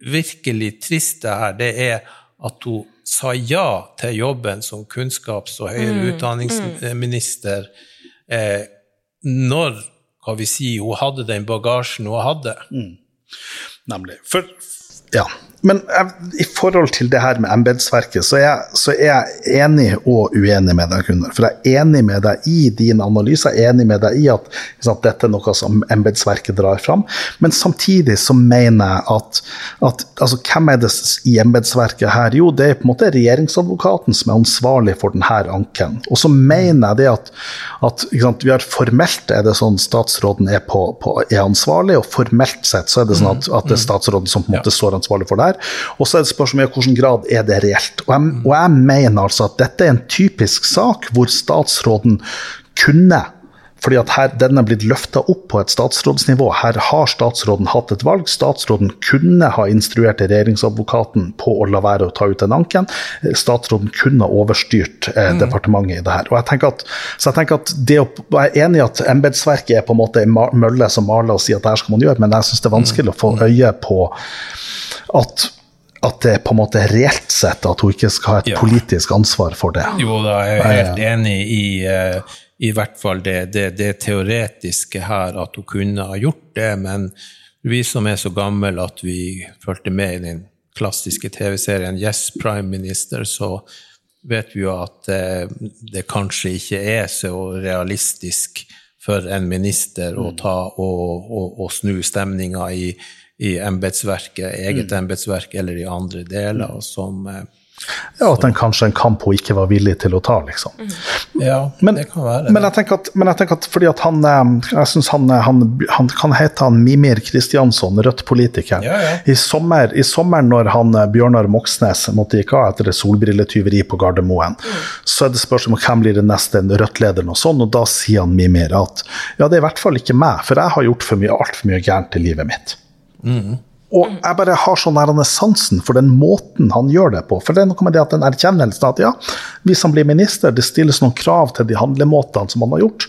virkelig triste her, det er at hun sa ja til jobben som kunnskaps- og høyere utdanningsminister eh, når hva vi si, hun hadde den bagasjen hun hadde. Nemlig. For, ja. Men i forhold til det her med embetsverket, så, er så er jeg enig og uenig med deg, Gunnar. For jeg er enig med deg i din analyse, jeg er enig med deg i at at dette er noe som embetsverket drar fram. Men samtidig så mener jeg at, at altså, hvem er det i embetsverket her? Jo, det er på en måte regjeringsadvokaten som er ansvarlig for denne anken. Og så mener jeg det at, at sant, vi har formelt er det sånn statsråden er, på, på, er ansvarlig, og formelt sett så er det sånn at, at det er statsråden som på en måte står ansvarlig for det her. Og så er det spørsmål om i hvilken grad er det reelt. Og jeg, og jeg mener altså at dette er en typisk sak hvor statsråden kunne fordi at her, Den er blitt løfta opp på et statsrådsnivå. Her har statsråden hatt et valg. Statsråden kunne ha instruert regjeringsadvokaten på å la være å ta ut den anken. Statsråden kunne ha overstyrt eh, departementet i det her. Og jeg tenker at, så jeg tenker at det å, jeg er enig i at embetsverket er på en måte en mølle som maler og sier at det her skal man gjøre, men jeg syns det er vanskelig å få øye på at at det på en måte reelt sett at hun ikke skal ha et Ja. politisk ansvar for det. Jo da, jeg er helt enig i eh, i hvert fall det, det, det teoretiske her, at hun kunne ha gjort det, men vi som er så gamle at vi fulgte med i den klassiske TV-serien Yes, Prime Minister, så vet vi jo at eh, det kanskje ikke er så realistisk for en minister å ta og, og, og snu stemninga i, i embetsverket, eget embetsverk eller i andre deler, som eh, Ja, At den kanskje en kamp hun ikke var villig til å ta, liksom. Ja, Men, det kan være. men, jeg tenker at, men jeg tenker at fordi at han eh, Jeg syns han, eh, han, han kan hete han Mimir Kristiansson, Rødt-politikeren. Ja, ja. I, sommer, I sommer, når han eh, Bjørnar Moxnes måtte gikk av etter et solbrilletyveri på Gardermoen, så er det spørsmål om hvem blir det neste Rødt-lederen, og sånn, og da sier han Mimir at ja, det er i hvert fall ikke meg, for jeg har gjort for mye, altfor mye gærent i livet mitt. Og jeg bare har sånn sansen for den måten han gjør det på. For det er noe med det at den erkjennelsen at ja, hvis han blir minister, det stilles noen krav til de handlemåtene som han har gjort,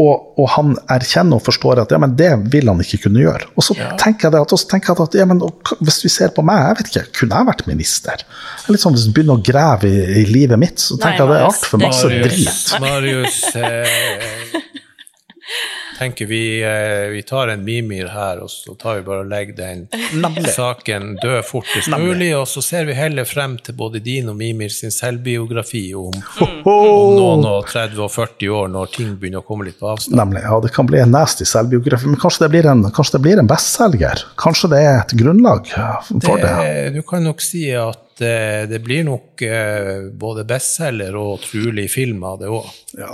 og, og han erkjenner og forstår at ja, men det vil han ikke kunne gjøre. Og så tenker jeg det at, og tenker jeg at ja, men hvis vi ser på meg, jeg vet ikke, kunne jeg vært minister? Litt sånn Hvis du begynner å grave i, i livet mitt, så tenker Nei, jeg det er Marius, altfor masse Marius, drit. Marius eh, tenker vi, eh, vi tar en Mimir her, og så tar vi bare og legger den Nemlig. saken død fortest mulig, og så ser vi heller frem til både din og Mimir sin selvbiografi om, om noen og 30 og 40 år, når ting begynner å komme litt på avstand. Nemlig. Ja, det kan bli en nasty selvbiografi, men kanskje det blir en, kanskje det blir en bestselger? Kanskje det er et grunnlag for det? Det, du kan nok si at eh, det blir nok eh, både bestselger og trolig film av det òg, Ja,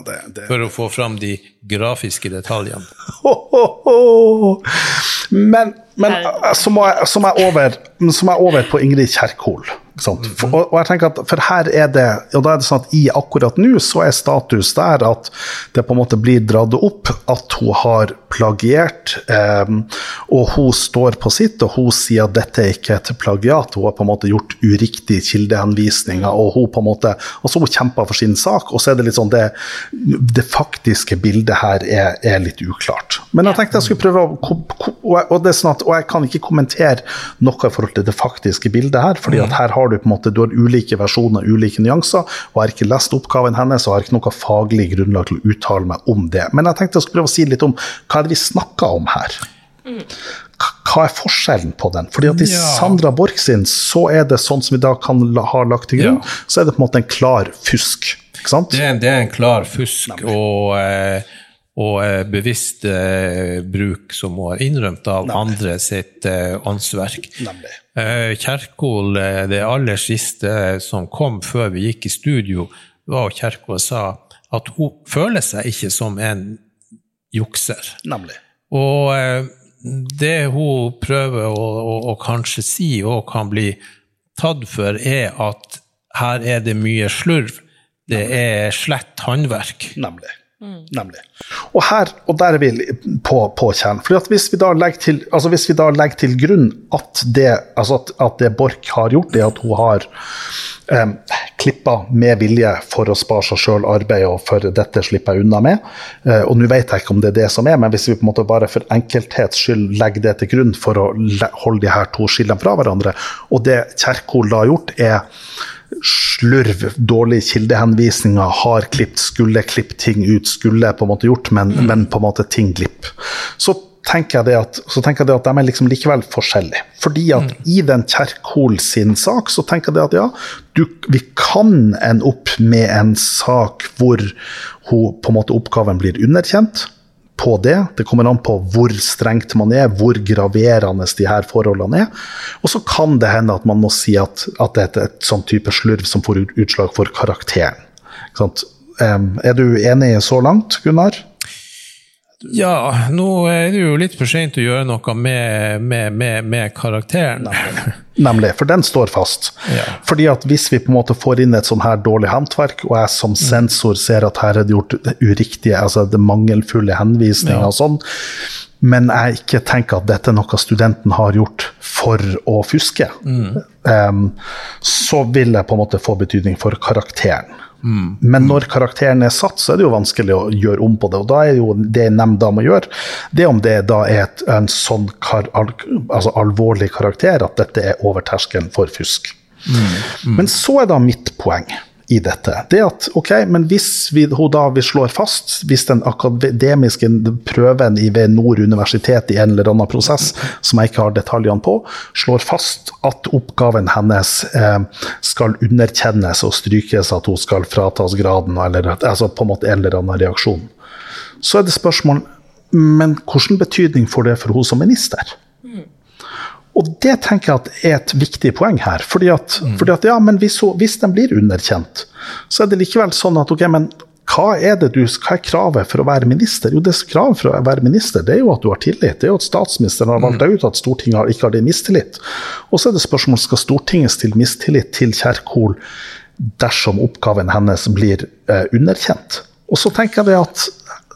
for å få fram de grafiske detaljene. Men, men eh, så, må jeg, så, må jeg over, så må jeg over på Ingrid Kjerkol. Sant? For, og, jeg tenker at for her er det, og da er det sånn at i akkurat nå så er status der at det på en måte blir dratt opp at hun har plagiert, eh, og hun står på sitt, og hun sier at dette er ikke et plagiat, hun har på en måte gjort uriktige kildehenvisninger, og hun på en måte, altså hun kjemper for sin sak, og så er det litt sånn det, det faktiske bildet her er, er litt uklart. Men jeg tenkte jeg skulle prøve å, og det er sånn at, og jeg kan ikke kommentere noe i forhold til det faktiske bildet her, fordi at her har du på en måte, du har ulike versjoner, ulike nyanser, og jeg har ikke lest oppgaven hennes, og har ikke noe faglig grunnlag til å uttale meg om det. Men jeg tenkte jeg skulle prøve å si litt om hva er det vi snakker om her. Hva er forskjellen på den? Fordi at I Ja. Sandra Borch sin så er det sånn som vi da kan la, ha lagt til grunn, Ja. så er det på en måte en klar fusk. Ikke sant? Det er, en- det er en klar fusk og, eh, og eh, bevisst eh, bruk som hun har innrømt av andre sitt eh, åndsverk. Eh, Kjerkol, eh, det aller siste som kom før vi gikk i studio, var at Kjerkol sa at hun føler seg ikke som en jukser. Nemlig. Og eh, det hun prøver å, å, å kanskje si og kan bli tatt for, er at her er det mye slurv. Det er slett håndverk. Nemlig. Nemlig. Og her, og der er vi på, på kjernen. For hvis altså hvis vi da legger til grunn at det, altså at, at det Borch har gjort, er at hun har um, klippa med vilje for å spare seg sjøl arbeid, og for dette slipper jeg unna med. Eh, og nå vet jeg ikke om det er det som er, men hvis vi på en måte bare for enkelthets skyld legger det til grunn for å holde de her to skillene fra hverandre, og det Kjerkol da har gjort, er slurv, dårlige kildehenvisninger, har klippet, skulle klippet ting ut, skulle på en måte gjort, men, men på en måte ting glipp. Så tenker jeg det at, så tenker jeg det at de er liksom likevel forskjellige. Fordi at i den Kjerkol sin sak, så tenker jeg det at ja, du, vi kan ende opp med en sak hvor hun, på en måte oppgaven blir underkjent på det. Det kommer an på hvor strengt man er, hvor graverende de her forholdene er. Og så kan det hende at man må si at, at det er et, et sånn type slurv som får utslag for karakteren. Em, er du enig så langt, Gunnar? Ja, nå er det jo litt for sent å gjøre noe med, med, med, med karakteren. Nemlig, for den står fast. Ja. Fordi at hvis vi på en måte får inn et sånn her dårlig håndverk, og jeg som sensor ser at her er det gjort det uriktige, altså det mangelfulle henvisninger Ja. og sånn, men jeg ikke tenker at dette er noe studenten har gjort for å fuske, em, så vil det på en måte få betydning for karakteren. Men når karakteren er satt, så er det jo vanskelig å gjøre om på det. Og da er jo det nemnda må gjøre, det om det da er et, en sånn kar, al, altså alvorlig karakter at dette er over terskelen for fusk. Men så er da mitt poeng i dette. Det at, ok, men hvis vi, da vi slår fast, hvis den akademiske prøven ved Nord universitet i en eller annen prosess, som jeg ikke har detaljene på, slår fast at oppgaven hennes eh, skal underkjennes og strykes, at hun skal fratas graden, eller altså på en måte en eller annen reaksjon, så er det spørsmål men hvilken betydning får det for hun som minister? Og det tenker jeg at er et viktig poeng her. fordi at, fordi at ja, men hvis, hvis den blir underkjent, så er det likevel sånn at ok, men hva er, det du, hva er kravet for å være minister? Jo, det Kravet for å være minister det er jo at du har tillit. Det er jo at statsministeren har valgt deg ut, at Stortinget har, ikke har din mistillit. Og så er det spørsmål skal Stortinget stille mistillit til Kjerkol dersom oppgaven hennes blir eh, underkjent. Og så tenker jeg at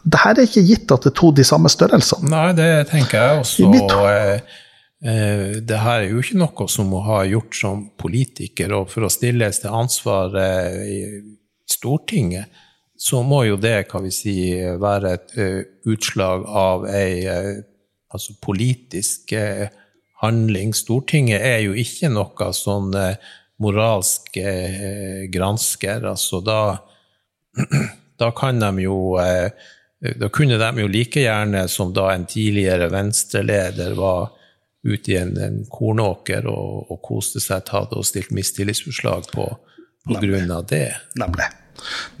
det her er ikke gitt at det er to de samme størrelsene. Nei, det tenker jeg også. I mitt- eh, det her er jo ikke noe som hun har gjort som politiker, og for å stilles til ansvar eh, i Stortinget, så må jo det kan vi si, være et uh, utslag av ei altså politisk handling. Stortinget er jo ikke noe sånn moralsk gransker. Altså da, da kan de jo da kunne de jo like gjerne, som da en tidligere venstreleder var ute i en, en kornåker og, og koste seg, tatt og stilt mistillitsforslag på, på grunn av det. Nemlig.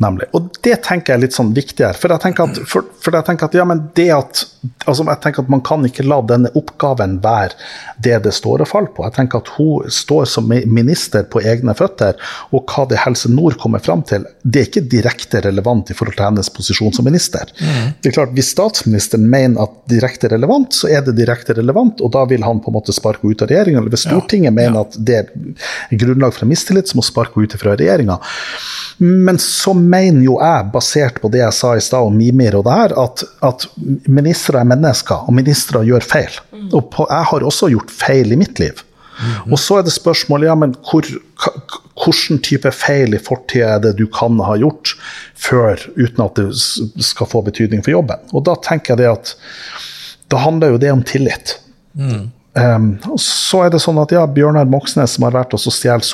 Nemlig. Og det tenker jeg er litt sånn viktigere. For jeg tenker at, for, for jeg tenker at, ja, men det at, altså jeg tenker at man kan ikke la denne oppgaven være det det står og faller på. Jeg tenker at hun står som minister på egne føtter, og hva det Helse Nord kommer fram til, det er ikke direkte relevant i forhold til hennes posisjon som minister. Mm. Det er klart, Hvis statsministeren mener at direkte relevant, så er det direkte relevant, og da vil han på en måte sparke ut av regjeringa. Eller hvis Stortinget ja. mener ja. at det er grunnlag for mistillit, så må sparke ut fra regjeringa. Men så mener jo jeg, basert på det jeg sa i stad om Mimir og det her, at, at ministre er mennesker, og ministre gjør feil. Og på, jeg har også gjort feil i mitt liv. Mm. Og så er det spørsmålet ja, men hvor, hvilken type feil i fortida er det du kan ha gjort før, uten at det skal få betydning for jobben. Og da tenker jeg det at da handler jo det om tillit. Mm. Um, så er det sånn at ja, Bjørnar Moxnes som har vært og stjålet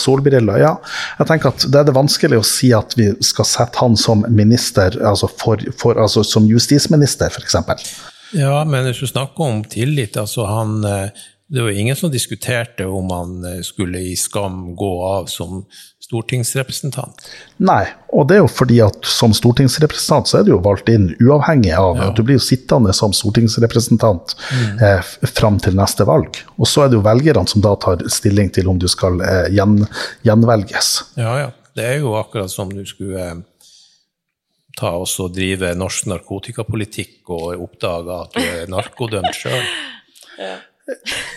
solbriller, ja, jeg tenker at det er det vanskelig å si at vi skal sette han som minister, altså, for, for, altså som justisminister, f.eks. Ja, men hvis du snakker om tillit, altså han eh, det var ingen som diskuterte om han eh, skulle i skam gå av som stortingsrepresentant? Nei, og det er jo fordi at som stortingsrepresentant så er du jo valgt inn uavhengig av ja. Du blir jo sittende som stortingsrepresentant mm. eh, fram til neste valg. Og så er det jo velgerne som da tar stilling til om du skal eh, gjen, gjenvelges. Ja, ja. Det er jo akkurat som du skulle eh, ta og drive norsk narkotikapolitikk og oppdage at du er narkodømt sjøl. Ja.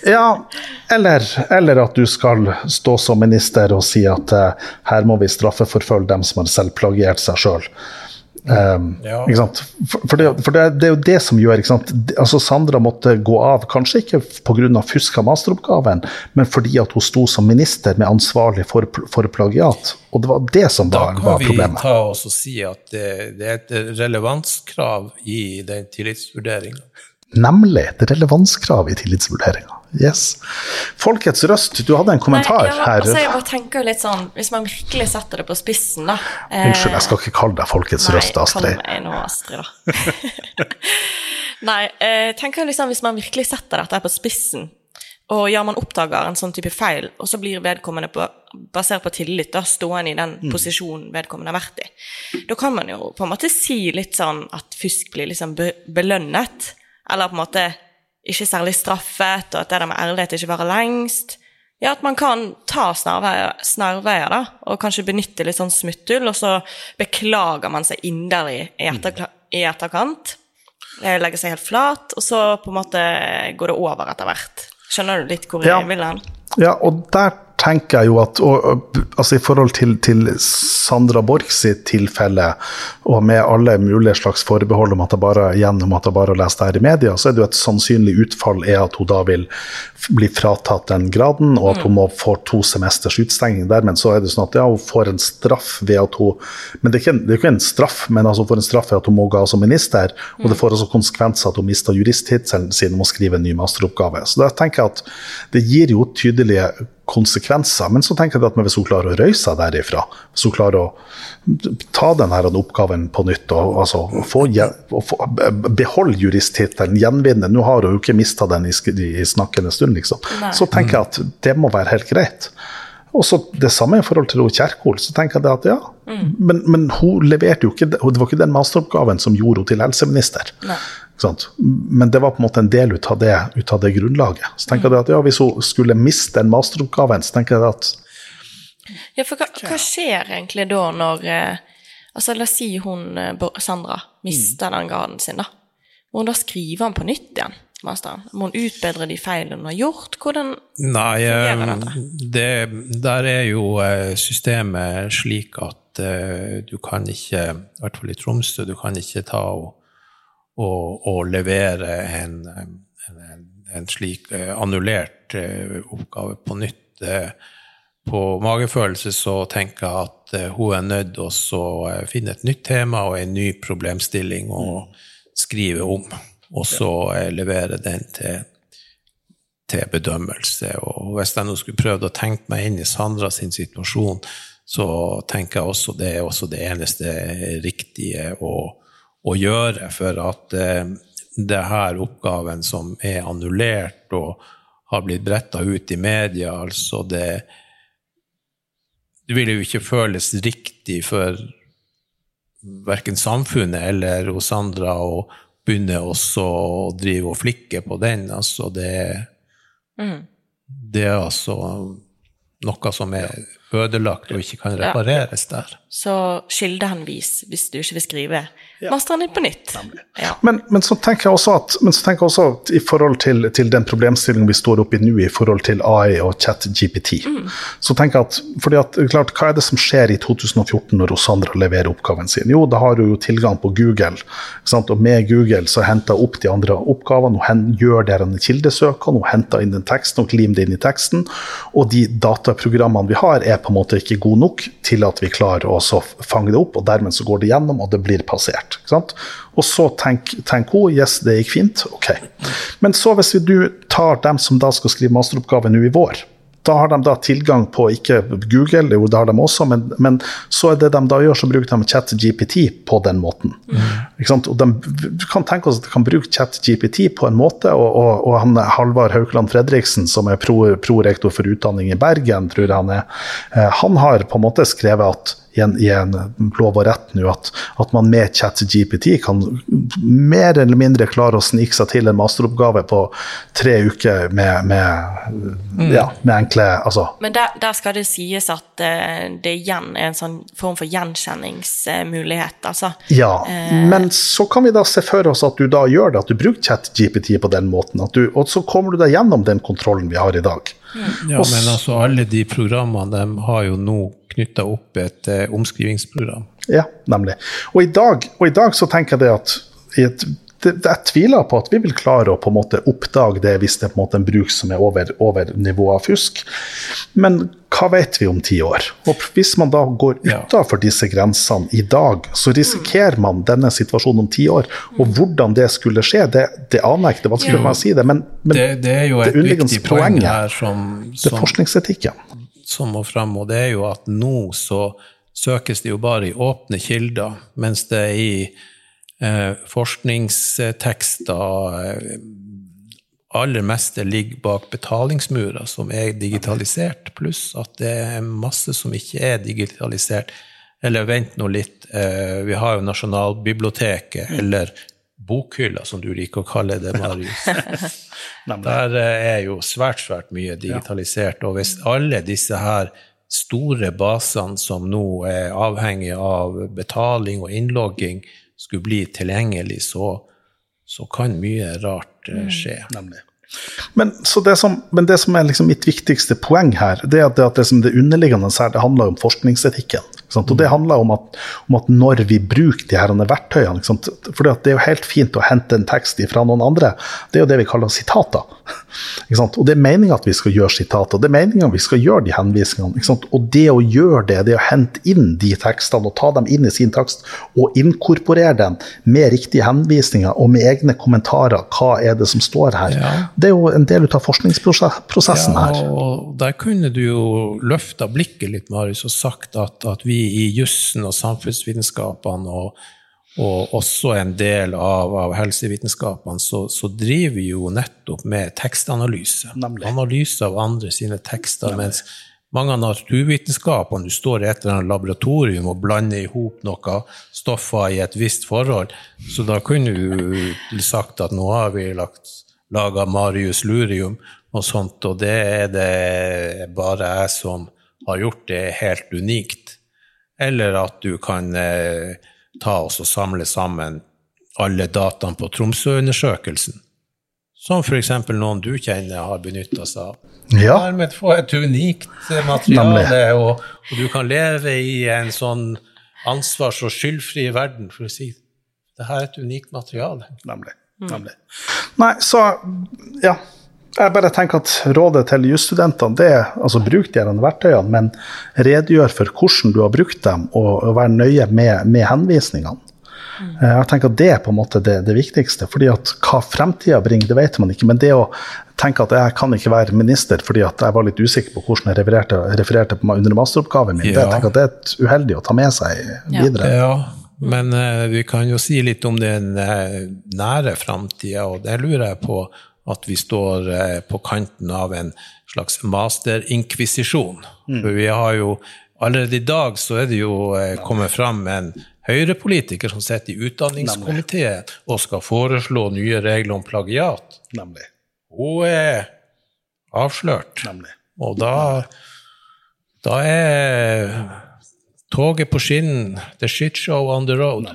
Ja, eller, eller, at du skal stå som minister og si at uh, her må vi straffeforfølge dem som har selvplagiert seg sjøl. Um, ja. For, for, det, for det, det, er jo det som gjør altså Sandra måtte gå av, kanskje ikke pga. fusk av masteroppgaven, men fordi at hun sto som minister med ansvarlig for, for plagiat. Og det var det som var, var problemet. Da kan vi ta oss og si at det, det er et relevanskrav i den tillitsvurderinga. Nemlig et relevanskrav i tillitsvurderinga. Yes. Folkets røst, du hadde en kommentar Nei, ja, her. Altså, jeg bare tenker litt sånn, Hvis man virkelig setter det på spissen, da eh, Unnskyld, jeg skal ikke kalle deg Folkets Nei, røst, Astrid. Nei, kall meg nå Astrid, da. Nei, jeg tenker liksom, hvis man virkelig setter dette på spissen, og ja, man oppdager en sånn type feil, og så blir vedkommende på, basert på tillit da, stående i den mm. posisjonen vedkommende har vært i, da kan man jo på en måte si litt sånn at fusk blir liksom be belønnet eller på en måte ikke særlig straffet, og at det der med ærlighet ikke varer lengst. Ja, at man kan ta snarveier, snarveier da, og kanskje benytte litt sånn smutthull, og så beklager man seg inderlig i, etter, i etterkant. Legger seg helt flat, og så på en måte går det over etter hvert. Skjønner du litt hvor jeg vil hen? Ja, og der tenker jeg jo at og, altså I forhold til, til Sandra Borch sitt tilfelle, og med alle mulige slags forbehold om at jeg bare gjennom at jeg bare har lest det her i media, så er det jo et sannsynlig utfall er at hun da vil bli fratatt den graden, og at hun må få to semesters utstenging dermed. Så er det sånn at ja, hun får en straff ved at hun Men det er ikke det er ikke en straff, men altså hun får en straff ved at hun må gå av som minister, og det får også konsekvenser at hun mister juristtittelen sin og må skrive en ny masteroppgave. Så da tenker jeg at det gir jo tydelige konsekvenser. Men så tenker jeg at hvis hun klarer å røyse seg derifra, hvis hun klarer å ta denne oppgaven på nytt og altså, få, få, beholde juristtittelen, gjenvinne Nå har hun jo ikke mista den i, snakkende stund, liksom. Nei. Så tenker jeg at det må være helt greit. Og så Det samme i forhold til Kjerkol. så tenker jeg at ja, mm. men, men, hun leverte jo ikke, det var ikke den masteroppgaven som gjorde henne til helseminister. Men det var på en måte en del ut av det, ut av det grunnlaget. Så tenker jeg at ja, Hvis hun skulle miste den masteroppgaven, så tenker jeg at Ja, for hva, hva skjer egentlig da når eh, altså La oss si hun eh, Sandra mister mm. den graden sin, da. Må hun da skrive den på nytt igjen? Masteren? Må hun utbedre de feilene hun har gjort? Hvordan Nei, dette? det, der er jo systemet slik at du kan ikke, i hvert fall i Tromsø, du kan ikke ta og og, og levere en, en, en slik eh, annullert eh, oppgave på nytt. Eh, på magefølelse så tenker jeg at eh, hun er nødt til å eh, finne et nytt tema og en ny problemstilling å skrive om, og så eh, levere den til, til bedømmelse. Og hvis jeg nå skulle prøvd å tenke meg inn i Sandra sin situasjon, så tenker jeg også det er også det eneste riktige å, å gjøre. For at eh, det her oppgaven som er annullert og har blitt bretta ut i media, altså det Det vil jo ikke føles riktig for verken samfunnet eller hos Sandra å begynne også å drive og flikke på den. Altså det, det er altså noe som er ødelagt og ikke kan repareres der. Så kildehenvis hvis du ikke vil skrive masteren din på nytt. Ja. Men, men, så tenker jeg også at, men så tenker jeg også at i forhold til, til den problemstillingen vi står oppe i nå, i forhold til AI og chat-GPT, Mm. så tenker jeg at, fordi at klart, Hva er det som skjer i 2014 når Rosandra leverer oppgaven sin? Jo, da har hun jo tilgang på Google. Sant? Og med Google så henter hun opp de andre oppgavene, hun hen- gjør denne kildesøkene, hun henter inn den teksten og limer det inn i teksten. Og de dataprogrammene vi har, er på en måte ikke god nok til at vi klarer å fange det opp, og dermed så går det gjennom, og det blir passert. Og så tenker tenk hun yes, det gikk fint, ok. Men så hvis vi, du tar dem som da skal skrive masteroppgave nå i vår, da har de da tilgang på ikke Google, jo det har de også, men, men så er det de da gjør, så bruker de ChatGPT på den måten. Sant? Og de, du kan tenke oss at de kan bruke ChatGPT på en måte, og, og, og han Halvard Haukeland Fredriksen, som er pro- prorektor for utdanning i Bergen, tror jeg han er, eh, han har på en måte skrevet at i en, i en lov og rett nå at, at man med ChatGPT kan mer eller mindre klare å snike seg til en masteroppgave på tre uker med, med, ja, med enkle altså, Men der, der skal det sies at eh, det igjen er en sånn form for gjenkjenningsmulighet, altså. Ja, men så kan vi da se for oss at du da gjør det, at du bruker ChatGPT på den måten. At du, og så kommer du deg gjennom den kontrollen vi har i dag. Ja, men altså alle de programmene de har jo nå knytta opp et eh, omskrivingsprogram. Ja, nemlig. Og i dag, og i dag så tenker jeg det at i et, det, jeg tviler på at vi vil klare å på en måte oppdage det hvis det er på en måte en bruk som er over, over nivået av fusk. Men hva vet vi om ti år? Og hvis man da går utafor disse grensene i dag, så risikerer man denne situasjonen om ti år. Og hvordan det skulle skje, det, det aner jeg ikke, det er vanskelig for meg å si det. Men, men Det, det er jo et viktig poeng her som, det er forskningsetikken. Som må fram, og det er jo at nå så søkes det jo bare i åpne kilder, mens det i eh, forskningstekster eh, aller meste ligger bak betalingsmurer som er digitalisert, pluss at det er masse som ikke er digitalisert. Eller vent nå litt, eh, vi har jo Nasjonalbiblioteket, eller Bokhylla, som du liker å kalle det, Marius. Der eh, er jo svært, svært mye digitalisert. Og hvis alle disse her store basene som nå er avhengig av betaling og innlogging, skulle bli tilgjengelig, så, så kan mye rart skje. skje. Men, så det som, men det som er liksom mitt viktigste poeng her, det er at det, at det, som det underliggende her, det handler om forskningsetikken. Og det handler om at, om at når vi bruker de her verktøyene? For det er jo helt fint å hente en tekst fra noen andre. Det er jo det vi kaller sitater. Og det er meninga at vi skal gjøre sitater. Det er meninga at vi skal gjøre de henvisningene. Og det å gjøre det, det å hente inn de tekstene og ta dem inn i sin tekst og inkorporere dem med riktige henvisninger og med egne kommentarer, hva er det som står her? Ja. Det er jo en del av forskningsprosessen her. Ja, og der kunne du jo løfta blikket litt, Marius, og sagt at, at vi i jussen og samfunnsvitenskapene og, og også en del av, av helsevitenskapene, så, så driver vi jo nettopp med tekstanalyse. Nemlig. Analyse av andre sine tekster. mens mange av naturvitenskapene, du står i et eller annet laboratorium og blander i hop noe stoffer i et visst forhold, så da kunne du sagt at nå har vi lagt laga Marius Lurium og sånt, og det er det bare jeg som har gjort det helt unikt. Eller at du kan eh, ta oss og samle sammen alle dataene på Tromsø-undersøkelsen. Som f.eks. noen du kjenner har benytta seg av. Ja. Dermed få et unikt eh, materiale, og, og du kan leve i en sånn ansvars- og skyldfri verden, for å si det her er et unikt materiale. Nemlig. Nemlig. Nei, så ja. Jeg bare tenker at rådet til jusstudentene det er altså bruk de verktøyene, men redegjør for hvordan du har brukt dem, og, og vær nøye med, med henvisningene. Mm. Jeg tenker at Det er på en måte det, det viktigste. fordi at Hva fremtida bringer, det vet man ikke. Men det å tenke at jeg kan ikke være minister fordi at jeg var litt usikker på hvordan jeg refererte, refererte på meg under masteroppgaven min, det, jeg tenker at det er et uheldig å ta med seg Ja. videre. Ja, men uh, vi kan jo si litt om den eh, nære framtida, og det lurer jeg på at vi står eh, på kanten av en slags masterinkvisisjon. For vi har jo Allerede i dag så er det jo eh, kommet fram en høyrepolitiker som sitter i utdanningskomiteen og skal foreslå nye regler om plagiat. Nemlig. Hun er avslørt. Nemlig. Og da, da er toget på skinnen. The shit show on the road.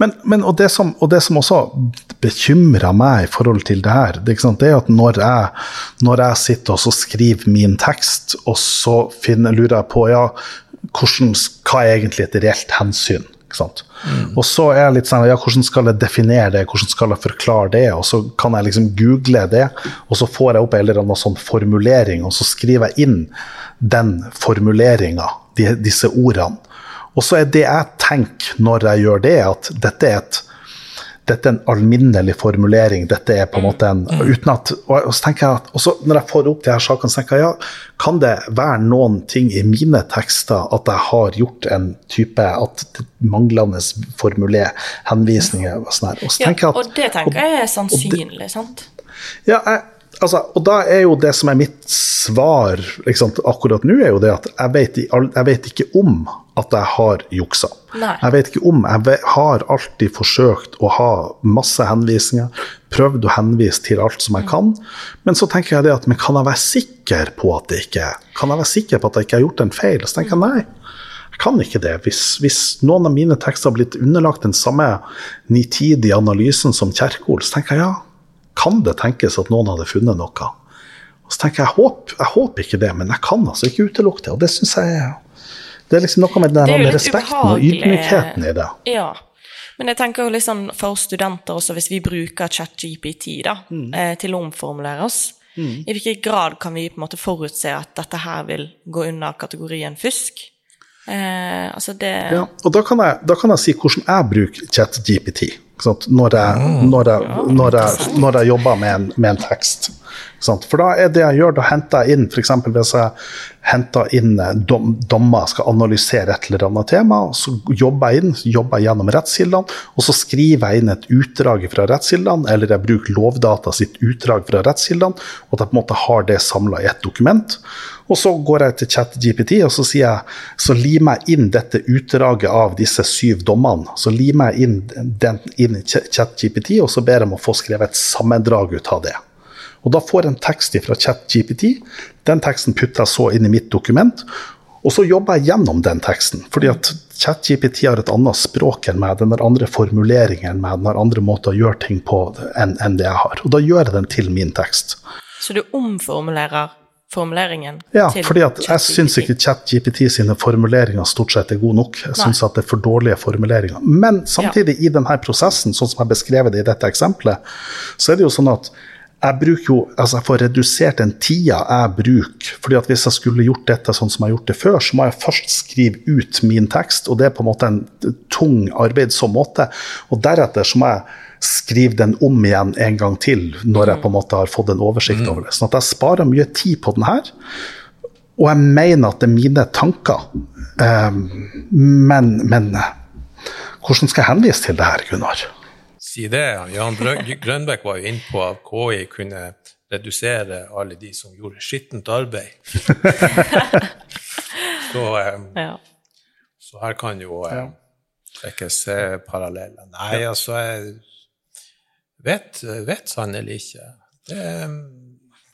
Men, men og, det som, og det som også bekymrer meg i forhold til det her, det, det er at når jeg, når jeg sitter og så skriver min tekst, og så finner, lurer jeg på ja, hvordan, hva er egentlig et reelt hensyn? Sant? Og så er jeg litt sånn, ja, hvordan skal jeg definere det, hvordan skal jeg forklare det? Og så kan jeg liksom google det, og så får jeg opp en eller annen sånn formulering, og så skriver jeg inn den formuleringa, de, disse ordene. Og så er det jeg tenker når jeg gjør det, at dette er, et, dette er en alminnelig formulering. Dette er på en måte en uten at, og så tenker jeg at, og så Når jeg får opp de her sakene, så tenker jeg ja, kan det være noen ting i mine tekster at jeg har gjort en type at manglende formuler, henvisninger og sånn her. Og så Ja, tenker jeg at og det tenker jeg er sannsynlig, sant? ja, jeg, altså, og da er jo det som er mitt svar akkurat nå, er jo det at jeg vet, jeg vet ikke om at jeg har juksa. Nei. Jeg vet ikke om. Jeg har alltid forsøkt å ha masse henvisninger, prøvd å henvise til alt som jeg kan. Men så tenker jeg det at men kan jeg være sikker på at det ikke er? Kan jeg være sikker på at jeg ikke har gjort en feil? Så tenker jeg nei. Jeg kan ikke det. Hvis, hvis noen av mine tekster har blitt underlagt den samme nitidige analysen som Kjerkol, så tenker jeg ja, kan det tenkes at noen hadde funnet noe? Og så tenker jeg, jeg håper, jeg håper ikke det, men jeg kan altså ikke utelukke det. Og det syns jeg Det er liksom noe med den respekten og ydmykheten i det. Ja. Men jeg tenker jo litt sånn for studenter også, hvis vi bruker ChatGPT da, Mm. eh, til å omformulere oss, i hvilken grad kan vi på en måte forutse at dette her vil gå under kategorien fusk? Eh, altså det Ja, og da kan, jeg, da kan jeg si hvordan jeg bruker ChatGPT når, jeg, når, jeg, når, jeg, når jeg jobber med en, med en tekst. Sant. For da er det jeg gjør, da henter jeg inn f.eks. hvis jeg henter inn eh, dom, dommer, skal analysere et eller annet tema, så jobber jeg inn, jobber jeg gjennom rettskildene, og så skriver jeg inn et utdrag fra rettskildene, eller jeg bruker Lovdata sitt utdrag fra rettskildene, og at jeg på en måte har det samla i ett dokument. Og så går jeg til ChatGPT og så sier jeg, så limer jeg inn dette utdraget av disse syv dommene. Så limer jeg inn den inn ChatGPT, og så ber jeg om å få skrevet et sammendrag ut av det. Og da får jeg en tekst fra ChatGPT. Den teksten putter jeg så inn i mitt dokument. Og så jobber jeg gjennom den teksten, fordi at ChatGPT har et annet språk enn meg, den har andre formuleringer enn meg, den har andre måter å gjøre ting på enn enn det jeg har. Og da gjør jeg den til min tekst. Så du omformulerer formuleringen Ja, til fordi at jeg syns ikke ChatGPT sine formuleringer stort sett er gode nok. Jeg syns at det er for dårlige formuleringer. Men samtidig, i denne prosessen, sånn som jeg beskrev det i dette eksempelet, så er det jo sånn at jeg bruker jo, altså jeg får redusert den tida jeg bruker. fordi at Hvis jeg skulle gjort dette sånn som jeg har gjort det før, så må jeg først skrive ut min tekst, og det er på en måte en tung arbeidsom måte. Og deretter så må jeg skrive den om igjen en gang til, når jeg på en måte har fått en oversikt over det. Sånn at jeg sparer mye tid på den her. Og jeg mener at det er mine tanker. Um, men, men hvordan skal jeg henvise til det her, Gunnar? Si det. Jan Grønbæk var jo inne på at KI kunne redusere alle de som gjorde skittent arbeid. så, um, Ja. så her kan jo um, trekkes eh, paralleller. Nei, altså Jeg vet, vet sannelig ikke. Det,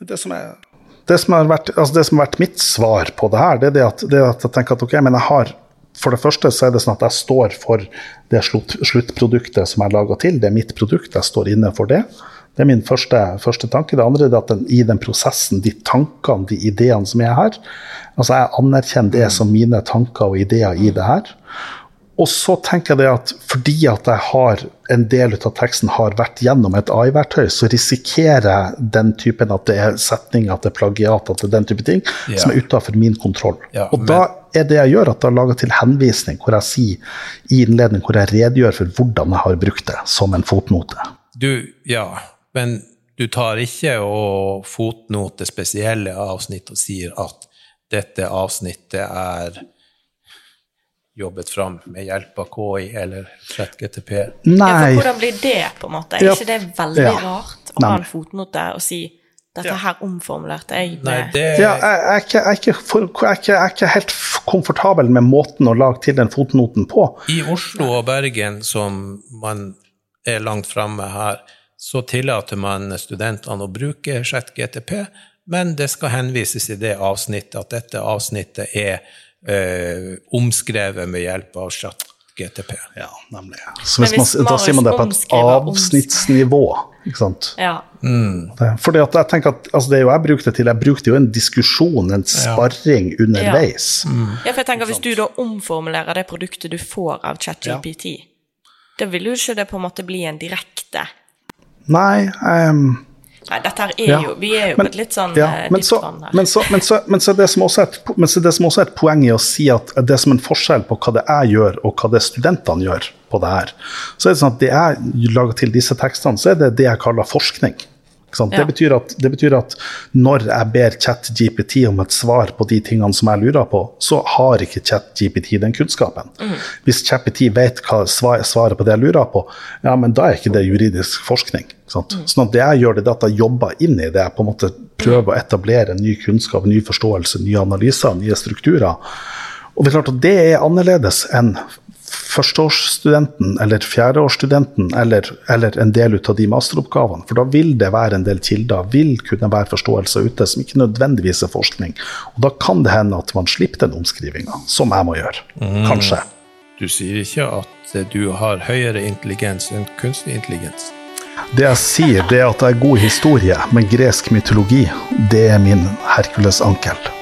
Det som, er, det, som har vært, altså det som har vært mitt svar på det her, det er det at, det at jeg tenker at ok, men jeg har For det første så er det sånn at jeg står for det slutt, sluttproduktet som jeg lager til. Det er mitt produkt, jeg står inne for det. Det er min første, første tanke. Det andre er at den, i den prosessen, de tankene, de ideene som er her Altså, jeg anerkjenner det som mine tanker og ideer i det her. og så tenker jeg det at fordi at jeg har en del av teksten har vært gjennom et AI-verktøy, så risikerer jeg den typen at det er setninger, at det er plagiat, at det er den type ting, Ja. som er utafor min kontroll. Ja, og men- da er det jeg gjør, at jeg lager til henvisning, hvor jeg sier i innledning hvor jeg redegjør for hvordan jeg har brukt det, som en fotnote. Du, ja, men du tar ikke og fotnoter spesielle avsnitt og sier at dette avsnittet er jobbet fram med hjelp av KI eller ChatGTP. Ja, Nei. for hvordan blir det, på en måte? Er Ja. ikke det veldig Ja. rart å ha en fotnote og si dette her omformulerte jeg Nei, det Ja, jeg, jeg, jeg, er ikke for, jeg, er ikke, jeg er ikke helt komfortabel med måten å lage til den fotnoten på. I Oslo og Bergen, som man er langt framme her, så tillater man studentene å bruke ChatGTP, men det skal henvises i det avsnittet at dette avsnittet er eh, omskrevet med hjelp av ChatGTP. Ja, nemlig. Så hvis man, da sier man det på et avsnittsnivå. Ikke sant? Ja. Mm. Fordi at jeg tenker at altså det er jo jeg brukte til, jeg brukte jo en diskusjon, en sparring underveis. ja, for jeg tenker Hvis du da omformulerer det produktet du får av ChatGPT, da vil jo ikke det på en måte bli en direkte Nei ehm, Nei, dette her er Ja, jo Vi er jo men- på et litt sånn ja, eh, men, så, her. men, så, men, så, men så er det som også er et, men så er det som også er et poeng i å si at det er som en forskjell på hva det jeg gjør, og hva det studentene gjør på det her. Så er det sånn at det jeg lager til disse tekstene, så er det det jeg kaller forskning. Det, betyr at, det betyr at når jeg ber ChatGPT om et svar på de tingene som jeg lurer på, så har ikke ChatGPT den kunnskapen. Mm. Hvis ChatGPT vet hva svaret på det jeg lurer på, ja, men da er ikke det juridisk forskning. Sant? Mm. Sånn at det jeg gjør, det er at jeg jobber inn i det. Jeg på en måte prøver å etablere ny kunnskap, ny forståelse, nye analyser, nye strukturer. Og det er klart at det er annerledes enn førsteårsstudenten eller fjerdeårsstudenten eller, eller en del ut av de masteroppgavene. For da vil det være en del kilder, vil kunne være forståelser ute som ikke nødvendigvis er forskning. Og da kan det hende at man slipper den omskrivinga, som jeg må gjøre. Kanskje. Du sier ikke at eh, du har høyere intelligens enn kunstig intelligens. Det jeg sier, det er at jeg er god historie, men gresk mytologi, det er min Herkules-ankel.